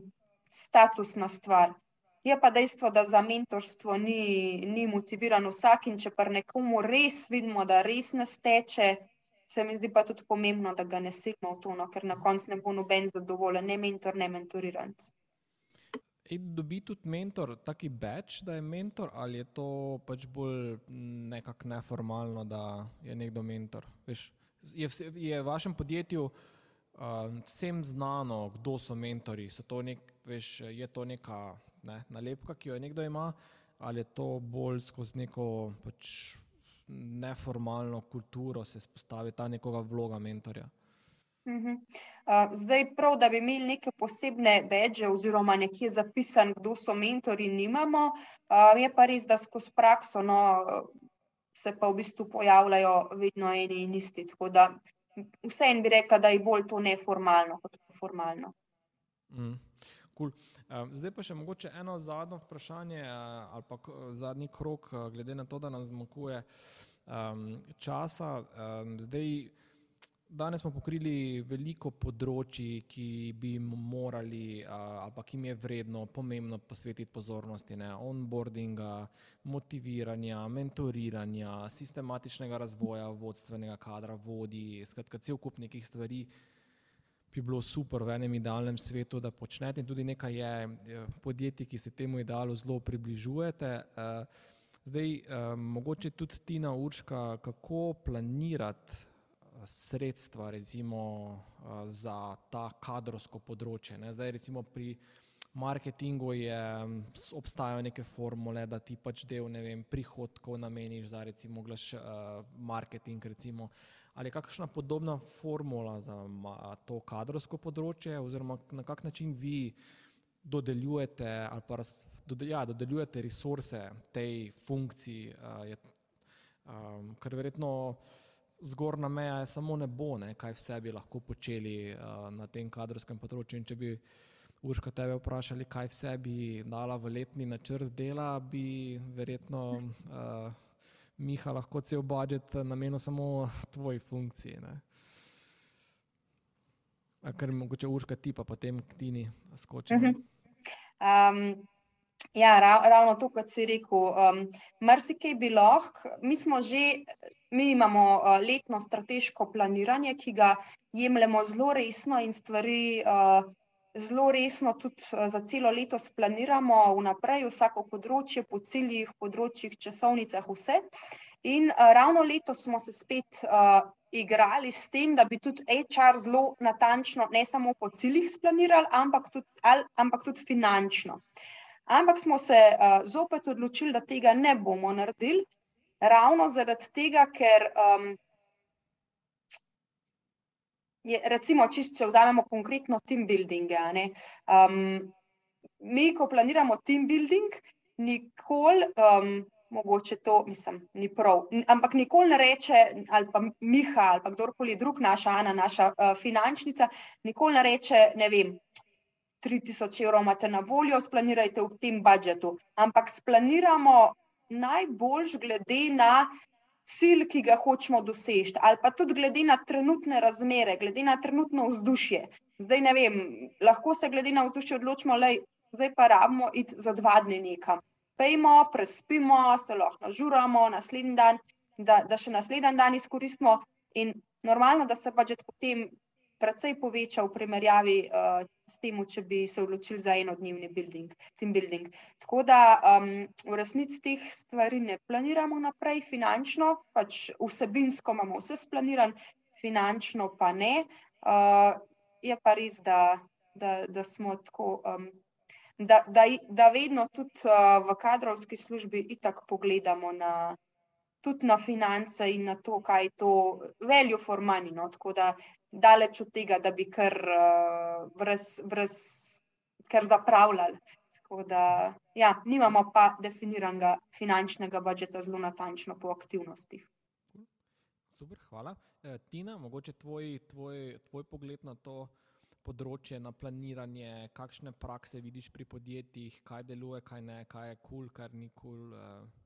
statusna stvar. Je pa dejstvo, da za mentorstvo ni, ni motiviran vsak in če pa nekomu res vidimo, da res ne steče, se mi zdi pa tudi pomembno, da ga ne silimo v to, no, ker na koncu ne bo noben zadovoljen, ne mentor, ne mentoriranc. In dobi tudi mentor taki več, da je mentor, ali je to pač bolj nekako neformalno, da je nekdo mentor? Veš, je, vse, je v vašem podjetju uh, vsem znano, kdo so mentori? So to nek, veš, je to neka ne, nalepka, ki jo nekdo ima, ali je to bolj skozi neko pač, neformalno kulturo se spostavi ta nekoga vloga mentorja. Mhm. Zdaj, prav, da bi imeli neke posebne veže, oziroma nekje zapisan, kdo so mentori, nimamo. Je pa res, da skozi prakso no, se pa v bistvu pojavljajo vedno eni in isti. Tako da vseeno bi rekla, da je bolj to neformalno kot formalno. Mm. Cool. Zdaj pa še mogoče eno zadnjo vprašanje eh, ali pa zadnji krok, eh, glede na to, da nam zmanjkuje časa. Zdaj, danes smo pokrili veliko področji, ki bi morali eh, ali pa ki jim je vredno, pomembno posvetiti pozornosti. Ne? Onboardinga, motiviranja, mentoriranja, sistematičnega razvoja vodstvenega kadra, vodi, skratka, cel kup nekih stvari bi bilo super v enem idealnem svetu, da počnete in tudi nekaj je podjetij, ki se temu idealu zelo približujete. Eh, zdaj, eh, mogoče tudi Tina Urška, kako planirati eh, sredstva recimo za ta kadrovsko področje. Ne? Zdaj recimo pri marketingu je, obstajajo neke formule, da ti pač del vem, prihodkov nameniš za recimo glaš, marketing recimo ali kakšna podobna formula za to kadrovsko področje, oziroma na kak način vi dodeljujete ali pa raz, dode, ja, dodeljujete resurse tej funkciji, je, um, ker verjetno zgornja meja je samo nebo, ne, kaj vse bi lahko počeli uh, na tem kadrovskem področju. In če bi Urška tebe vprašali, kaj vse bi dala v letni načrt dela, bi verjetno uh, Miha lahko cel budžet namenil samo tvoji funkciji. Ne? Ker mogoče urška ti pa potem k tini skoči. Um, ja, rav, ravno to, kot si rekel. Um, Mrzikaj bi lahko, mi smo že, mi imamo uh, letno strateško planiranje, ki ga jemljemo zelo resno in stvari. Uh, zelo resno tudi eh, za celo leto splaniramo vnaprej, vsako področje, po ciljih, področjih, časovnicah, vse. In uh, ravno letos smo se spet uh, igrali s tem, da bi tudi HR zelo natančno, ne samo po ciljih, splanirali, ampak tudi, al, ampak tudi finančno. Ampak smo se uh, zopet odločili, da tega ne bomo naredili, ravno zaradi tega, ker um, je, recimo, čist, če vzamemo konkretno team building. Um, mi, ko planiramo team building, nikoli. Um, mogoče to, mislim, ni prav. Ampak nikoli ne reče, ali pa Miha, ali pa kdorkoli drug, naša Ana, naša uh, finančnica, nikoli ne reče, ne vem, 3000 evrov imate na voljo, splanirajte v tem budžetu. Ampak splaniramo najboljš glede na cilj, ki ga hočemo doseči, ali pa tudi glede na trenutne razmere, glede na trenutno vzdušje. Zdaj ne vem, lahko se glede na vzdušje odločimo, da zdaj pa rabimo iti za dva dni nekam spejmo, prespimo, se lahko nažuramo, naslednji dan, da, da še naslednji dan izkoristimo. In normalno, da se pač potem precej poveča v primerjavi uh, s tem, če bi se odločili za enodnevni building, team building. Tako da um, v resnici teh stvari ne planiramo naprej, finančno, pač vsebinsko imamo vse splaniran, finančno pa ne. Uh, je pa res, da, da, da smo tako. Um, da, da, da vedno tudi uh, v kadrovski službi itak pogledamo na, tudi na finance in na to, kaj je to value for money. No? Tako da daleč od tega, da bi kar, uh, brez, brez, kar zapravljali. Tako da ja, nimamo pa definiranega finančnega budžeta zelo natančno po aktivnostih. Super, hvala. E, Tina, mogoče tvoj, tvoj, tvoj pogled na to področje, na planiranje, kakšne prakse vidiš pri podjetjih, kaj deluje, kaj ne, kaj je kul, cool, kar ni kul. Cool, uh...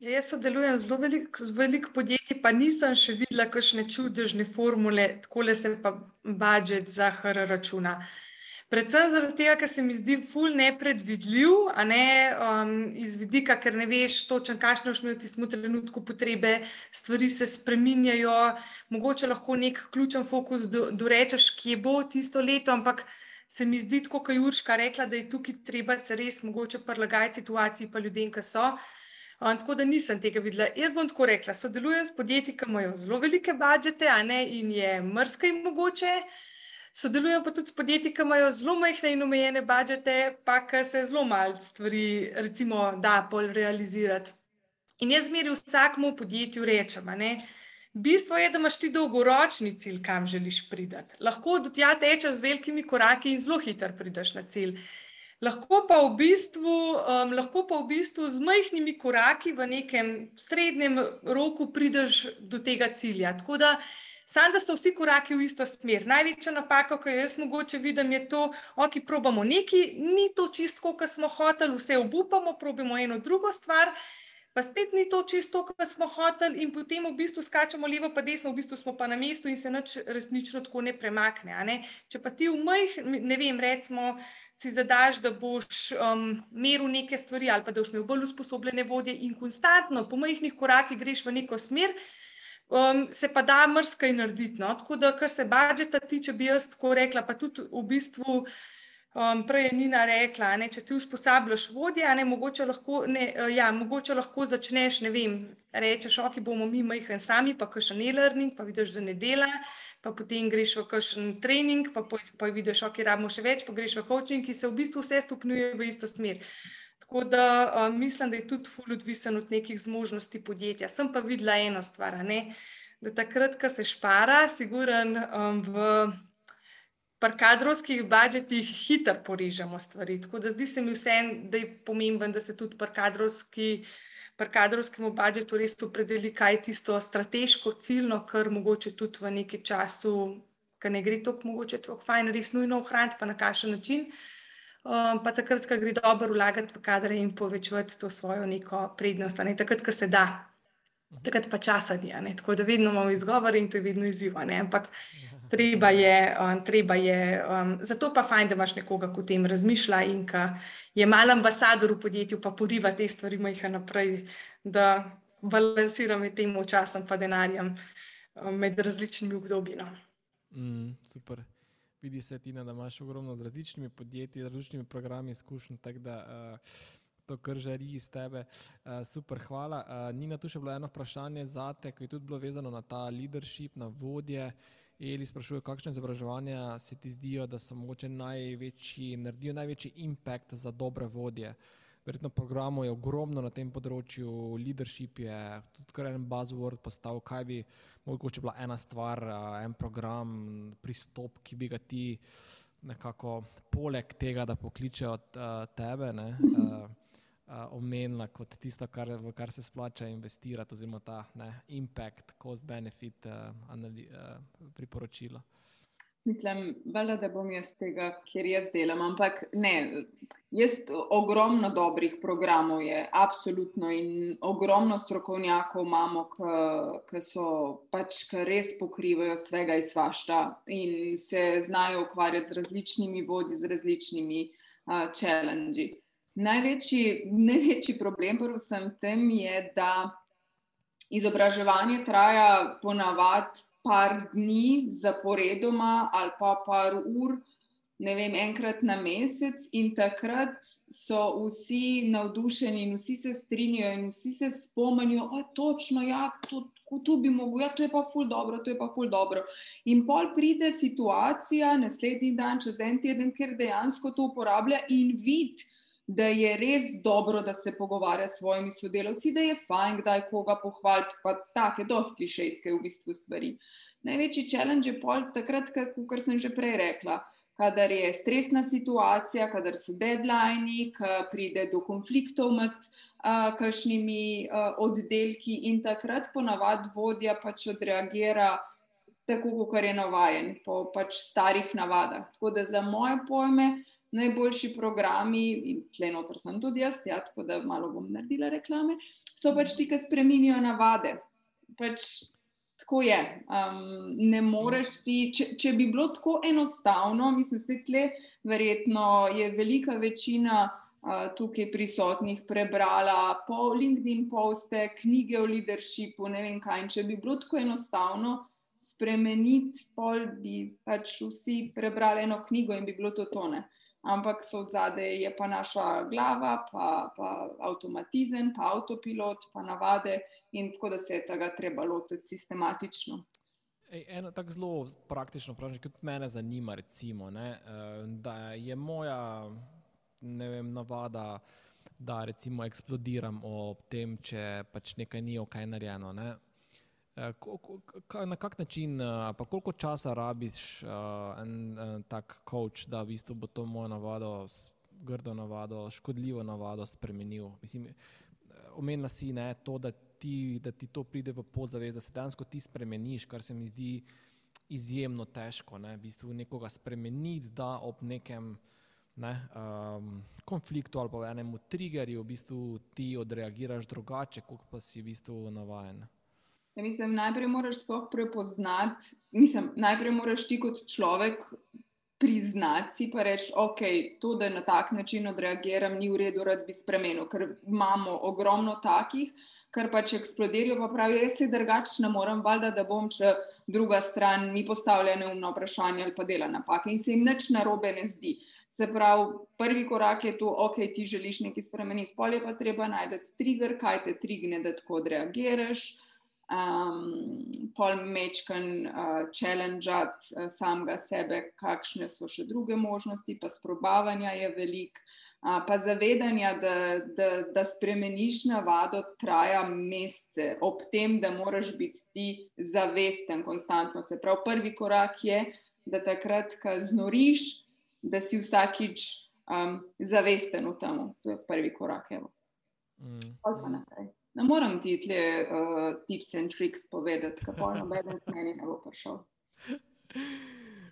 Jaz sodelujem z veliko velik podjetji, pa nisem še videla kakšne čudežne formule, tako le se pa budžet za HR računa. Uh, Predvsem zaradi tega, ker se mi zdi ful nepredvidljiv, a ne um, iz vidika, ker ne veš točno, kakšno še imeti smo trenutku potrebe, stvari se spreminjajo, mogoče lahko nek ključen fokus dorečeš, do kje bo tisto leto, ampak se mi zdi, kot je Jurška rekla, da je tukaj treba se res mogoče prilagajati situaciji pa ljudem, ki so. Um, tako da nisem tega videla. Jaz bom tako rekla, sodelujem s podjetji, ki imajo zelo velike budžete, ne in je mrska in mogoče. Sodelujem pa tudi s podjetji, ki imajo zelo majhne in omejene budžete, pa ki se zelo malo stvari, recimo, da pol realizirati. In jaz zmeri vsakmu podjetju rečem, ne. Bistvo je, da imaš ti dolgoročni cilj, kam želiš priti. Lahko do tja tečeš z velikimi koraki in zelo hitro prideš na cilj. Lahko pa, v bistvu, um, lahko pa v bistvu z majhnimi koraki v nekem srednjem roku prideš do tega cilja. Tako da Sam, da so vsi koraki v isto smer. Največja napaka, ki jo jaz mogoče vidim, je to, da okay, probamo nekaj, ni to čisto, kot smo hoteli, vse obupamo, probamo eno drugo stvar, pa spet ni to čisto, kot smo hoteli, in potem v bistvu skačemo levo, pa desno, v bistvu smo pa na mestu in se nič resnično tako ne premakne. Ne? Če pa ti v mojih, ne vem, recimo, si zadaš, da boš um, meril neke stvari ali pa da boš imel bolj usposobljene vodje in konstantno po majhnih korakih greš v neko smer um, se pa da mrskaj narediti. No? Tako da, kar se budžeta tiče, bi jaz tako rekla, pa tudi v bistvu. Um, prej je Nina rekla, da če ti usposabljaš vodje, ne, mogoče, lahko, ne, uh, ja, mogoče lahko začneš, ne vem, rečeš, ok, bomo mi majhen sami, pa kakšen e-learning, pa vidiš, da ne dela, pa potem greš v kakšen trening, pa, pa vidiš, ok, rabimo še več, pa greš v coaching, ki se v bistvu vse stopnjuje v isto smer. Tako da um, mislim, da je tudi ful odvisen od nekih zmožnosti podjetja. Sem pa videla eno stvar, ne? da takrat, ko se špara, siguren um, v kadrovskih budžetih hitro porežemo stvari. Tako da zdi se mi vse, da je pomemben, da se tudi pri kadrovskem budžetu res opredeli, kaj je tisto strateško, ciljno, kar mogoče tudi v neki času, ki ne gre tako mogoče tako fajn, res nujno ohraniti, pa na kakšen način. Um, pa takrat, ko gre dobro vlagati v kadre in povečati to svojo neko prednost, ne takrat, ko se da. Takrat pa časa ni. Tako da vedno imamo izgovore in to je vedno izziv. Ampak treba je, um, treba je um, zato pa fajn, da imaš nekoga, ki o tem razmišlja in ki je mal ambasador v podjetju, pa poriva te stvari, ima jih naprej, da balansira med tem časom in denarjem um, med različnimi obdobji. No. Mm, super vidi se, Tina, da imaš ogromno z različnimi podjetji, z različnimi programi izkušenj. Da, uh, to kar žari iz tebe. Uh, super, hvala. Uh, Nina, tu še bilo eno vprašanje za te, ki je tudi bilo vezano na ta leadership, na vodje. Eli sprašuje, kakšne izobraževanja se ti zdijo, da so mogoče največji, naredijo največji impact za dobre vodje. Verjetno programov je ogromno na tem področju, leadership je tudi kar en buzzword postal, kaj bi mogoče bila ena stvar, en program, pristop, ki bi ga ti nekako poleg tega, da pokličejo tebe. Ne, omenila kot tisto, kar, v kar se splača investirati, oziroma ta ne, impact, cost-benefit uh, uh, priporočilo. Mislim, vele, da bom jaz tega, ker jaz delam. Ampak ne, jaz ogromno dobrih programov je, absolutno, in ogromno strokovnjakov imamo, ki so pač, ki res pokrivajo svega in svašta in se znajo ukvarjati z različnimi vodji, z različnimi uh, challenge. Največji, največji problem pri vsem tem je, da izobraževanje traja ponavadi par dni zaporedoma ali pa par ur, ne vem, enkrat na mesec, in takrat so vsi navdušeni in vsi se strinjajo in vsi se spomnijo, da je točno, ja, to, tu bi mogel, ja, to je pa ful dobro, to je pa ful dobro. In pol pride situacija, naslednji dan, čez en teden, ker dejansko to uporablja in vidi da je res dobro, da se pogovarja s svojimi sodelavci, da je fajn, kdaj koga pohvaliti, pa take, dosti klišejske v bistvu stvari. Največji challenge je pol takrat, kot sem že prej rekla. Kadar je stresna situacija, kadar so deadlini, kadar pride do konfliktov med uh, kakšnimi uh, oddelki, in takrat ponavadi vodja pač odreagira tako, kot je navaden, po pač starih navadah. Tako da za moje pojme, uh, najboljši programi, in tle noter sem tudi jaz, ja, tako da malo bom naredila reklame, so pač ti, ki spremenijo navade. Pač tako je. Um, ne moreš ti, če, če bi bilo tako enostavno, mislim, da tle verjetno je velika večina. Uh, tukaj prisotnih prebrala po LinkedIn poste, knjige o leadershipu, ne vem kaj. In če bi bilo tako enostavno spremeniti, pol bi pač vsi prebrali eno knjigo in bi bilo to tone ampak so od zadaj je pa naša glava, pa, pa avtomatizem, pa avtopilot, pa navade in tako da se je tega treba lotiti sistematično. Ej, eno tako zelo praktično vprašanje, ki me zanima, recimo, ne, eh, da je moja vem, navada, da recimo eksplodiram o tem, če pač nekaj ni ok narejeno. Ne. Eh, na kak način, eh, pa koliko časa rabiš uh, en, en tak coach, da v bistvu bo to mojo navado, grdo navado, škodljivo navado spremenil? Mislim, omenila si ne, to, da ti, da ti to pride v pozavest, da se dejansko ti spremeniš, kar se mi zdi izjemno težko. Ne, v bistvu nekoga spremeniti, da ob nekem ne, um, konfliktu ali pa v enem triggerju v bistvu ti odreagiraš drugače, kot pa si v bistvu navajen. Ja, mislim, najprej moraš sploh prepoznati, mislim, najprej moraš ti kot človek priznati pa reči, ok, to, da na tak način odreagiram, ni v redu, rad bi spremenil, ker imamo ogromno takih, kar pač eksplodirajo, pa pravijo, jaz se drugače ne morem, valjda, da bom, če druga stran mi postavlja neumno vprašanje ali pa dela napake. In se jim nič narobe ne zdi. Se pravi, prvi korak je to, ok, ti želiš nekaj spremeniti, pol je pa treba najti trigger, kaj te trigne, da tako odreagiraš um, pol mečken uh, challenge-at uh, samega sebe, kakšne so še druge možnosti, pa sprobavanja je velik. Uh, pa zavedanja, da, da, da spremeniš navado, traja mesece, ob tem, da moraš biti ti zavesten, konstantno. Se pravi, prvi korak je, da takrat, ko znoriš, da si vsakič um, zavesten v tem. To je prvi korak. Mm. Pa naprej ne morem ti tle uh, tips and tricks povedati, kako noben meni ne bo prišel.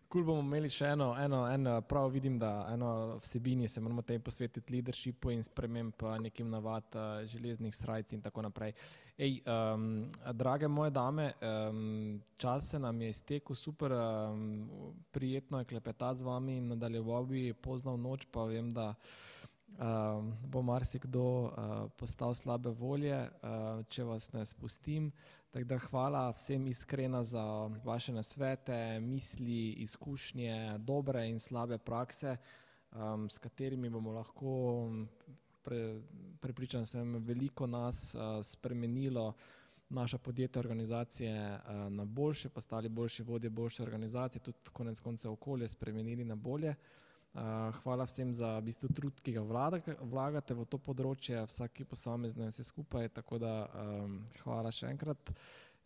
Kul cool bomo imeli še eno, eno, eno, prav vidim, da eno vsebini se moramo tem posvetiti leadershipu in sprememb nekim navad, uh, železnih srajc in tako naprej. Ej, um, drage moje dame, um, čas se nam je iztekel, super, um, prijetno je klepetati z vami in nadaljeval bi pozno v noč, pa vem, da uh, bo marsikdo uh, postal slabe volje, uh, če vas ne spustim. Tako da hvala vsem iskrena za vaše nasvete, misli, izkušnje, dobre in slabe prakse, um, s katerimi bomo lahko pre, prepričan sem, veliko nas uh, spremenilo, naša podjetja, organizacije uh, na boljše, postali boljši vodje, boljše organizacije, tudi konec koncev okolje spremenili na bolje. Uh, hvala vsem za v bistvu, trud, ki ga vlada, vlagate v to področje, vsaki posamezne vse skupaj. Tako da um, hvala še enkrat,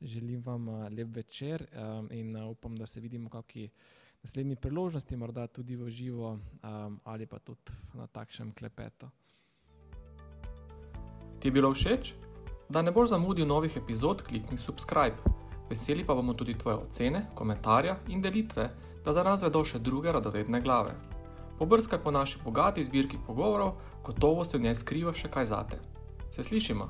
želim vam uh, lep večer um, in uh, upam, da se vidimo kakšni naslednji priložnosti, morda tudi v živo um, ali pa tudi na takšnem klepetu. Ti je bilo všeč? Da ne boš zamudil novih epizod, klikni subscribe. Veseli pa bomo tudi tvoje ocene, komentarje in delitve, da za nas vedo še druge radovedne glave. Pobrskaj po naši bogati zbirki pogovorov, gotovo se v njej skriva še kaj zate. Se slišimo?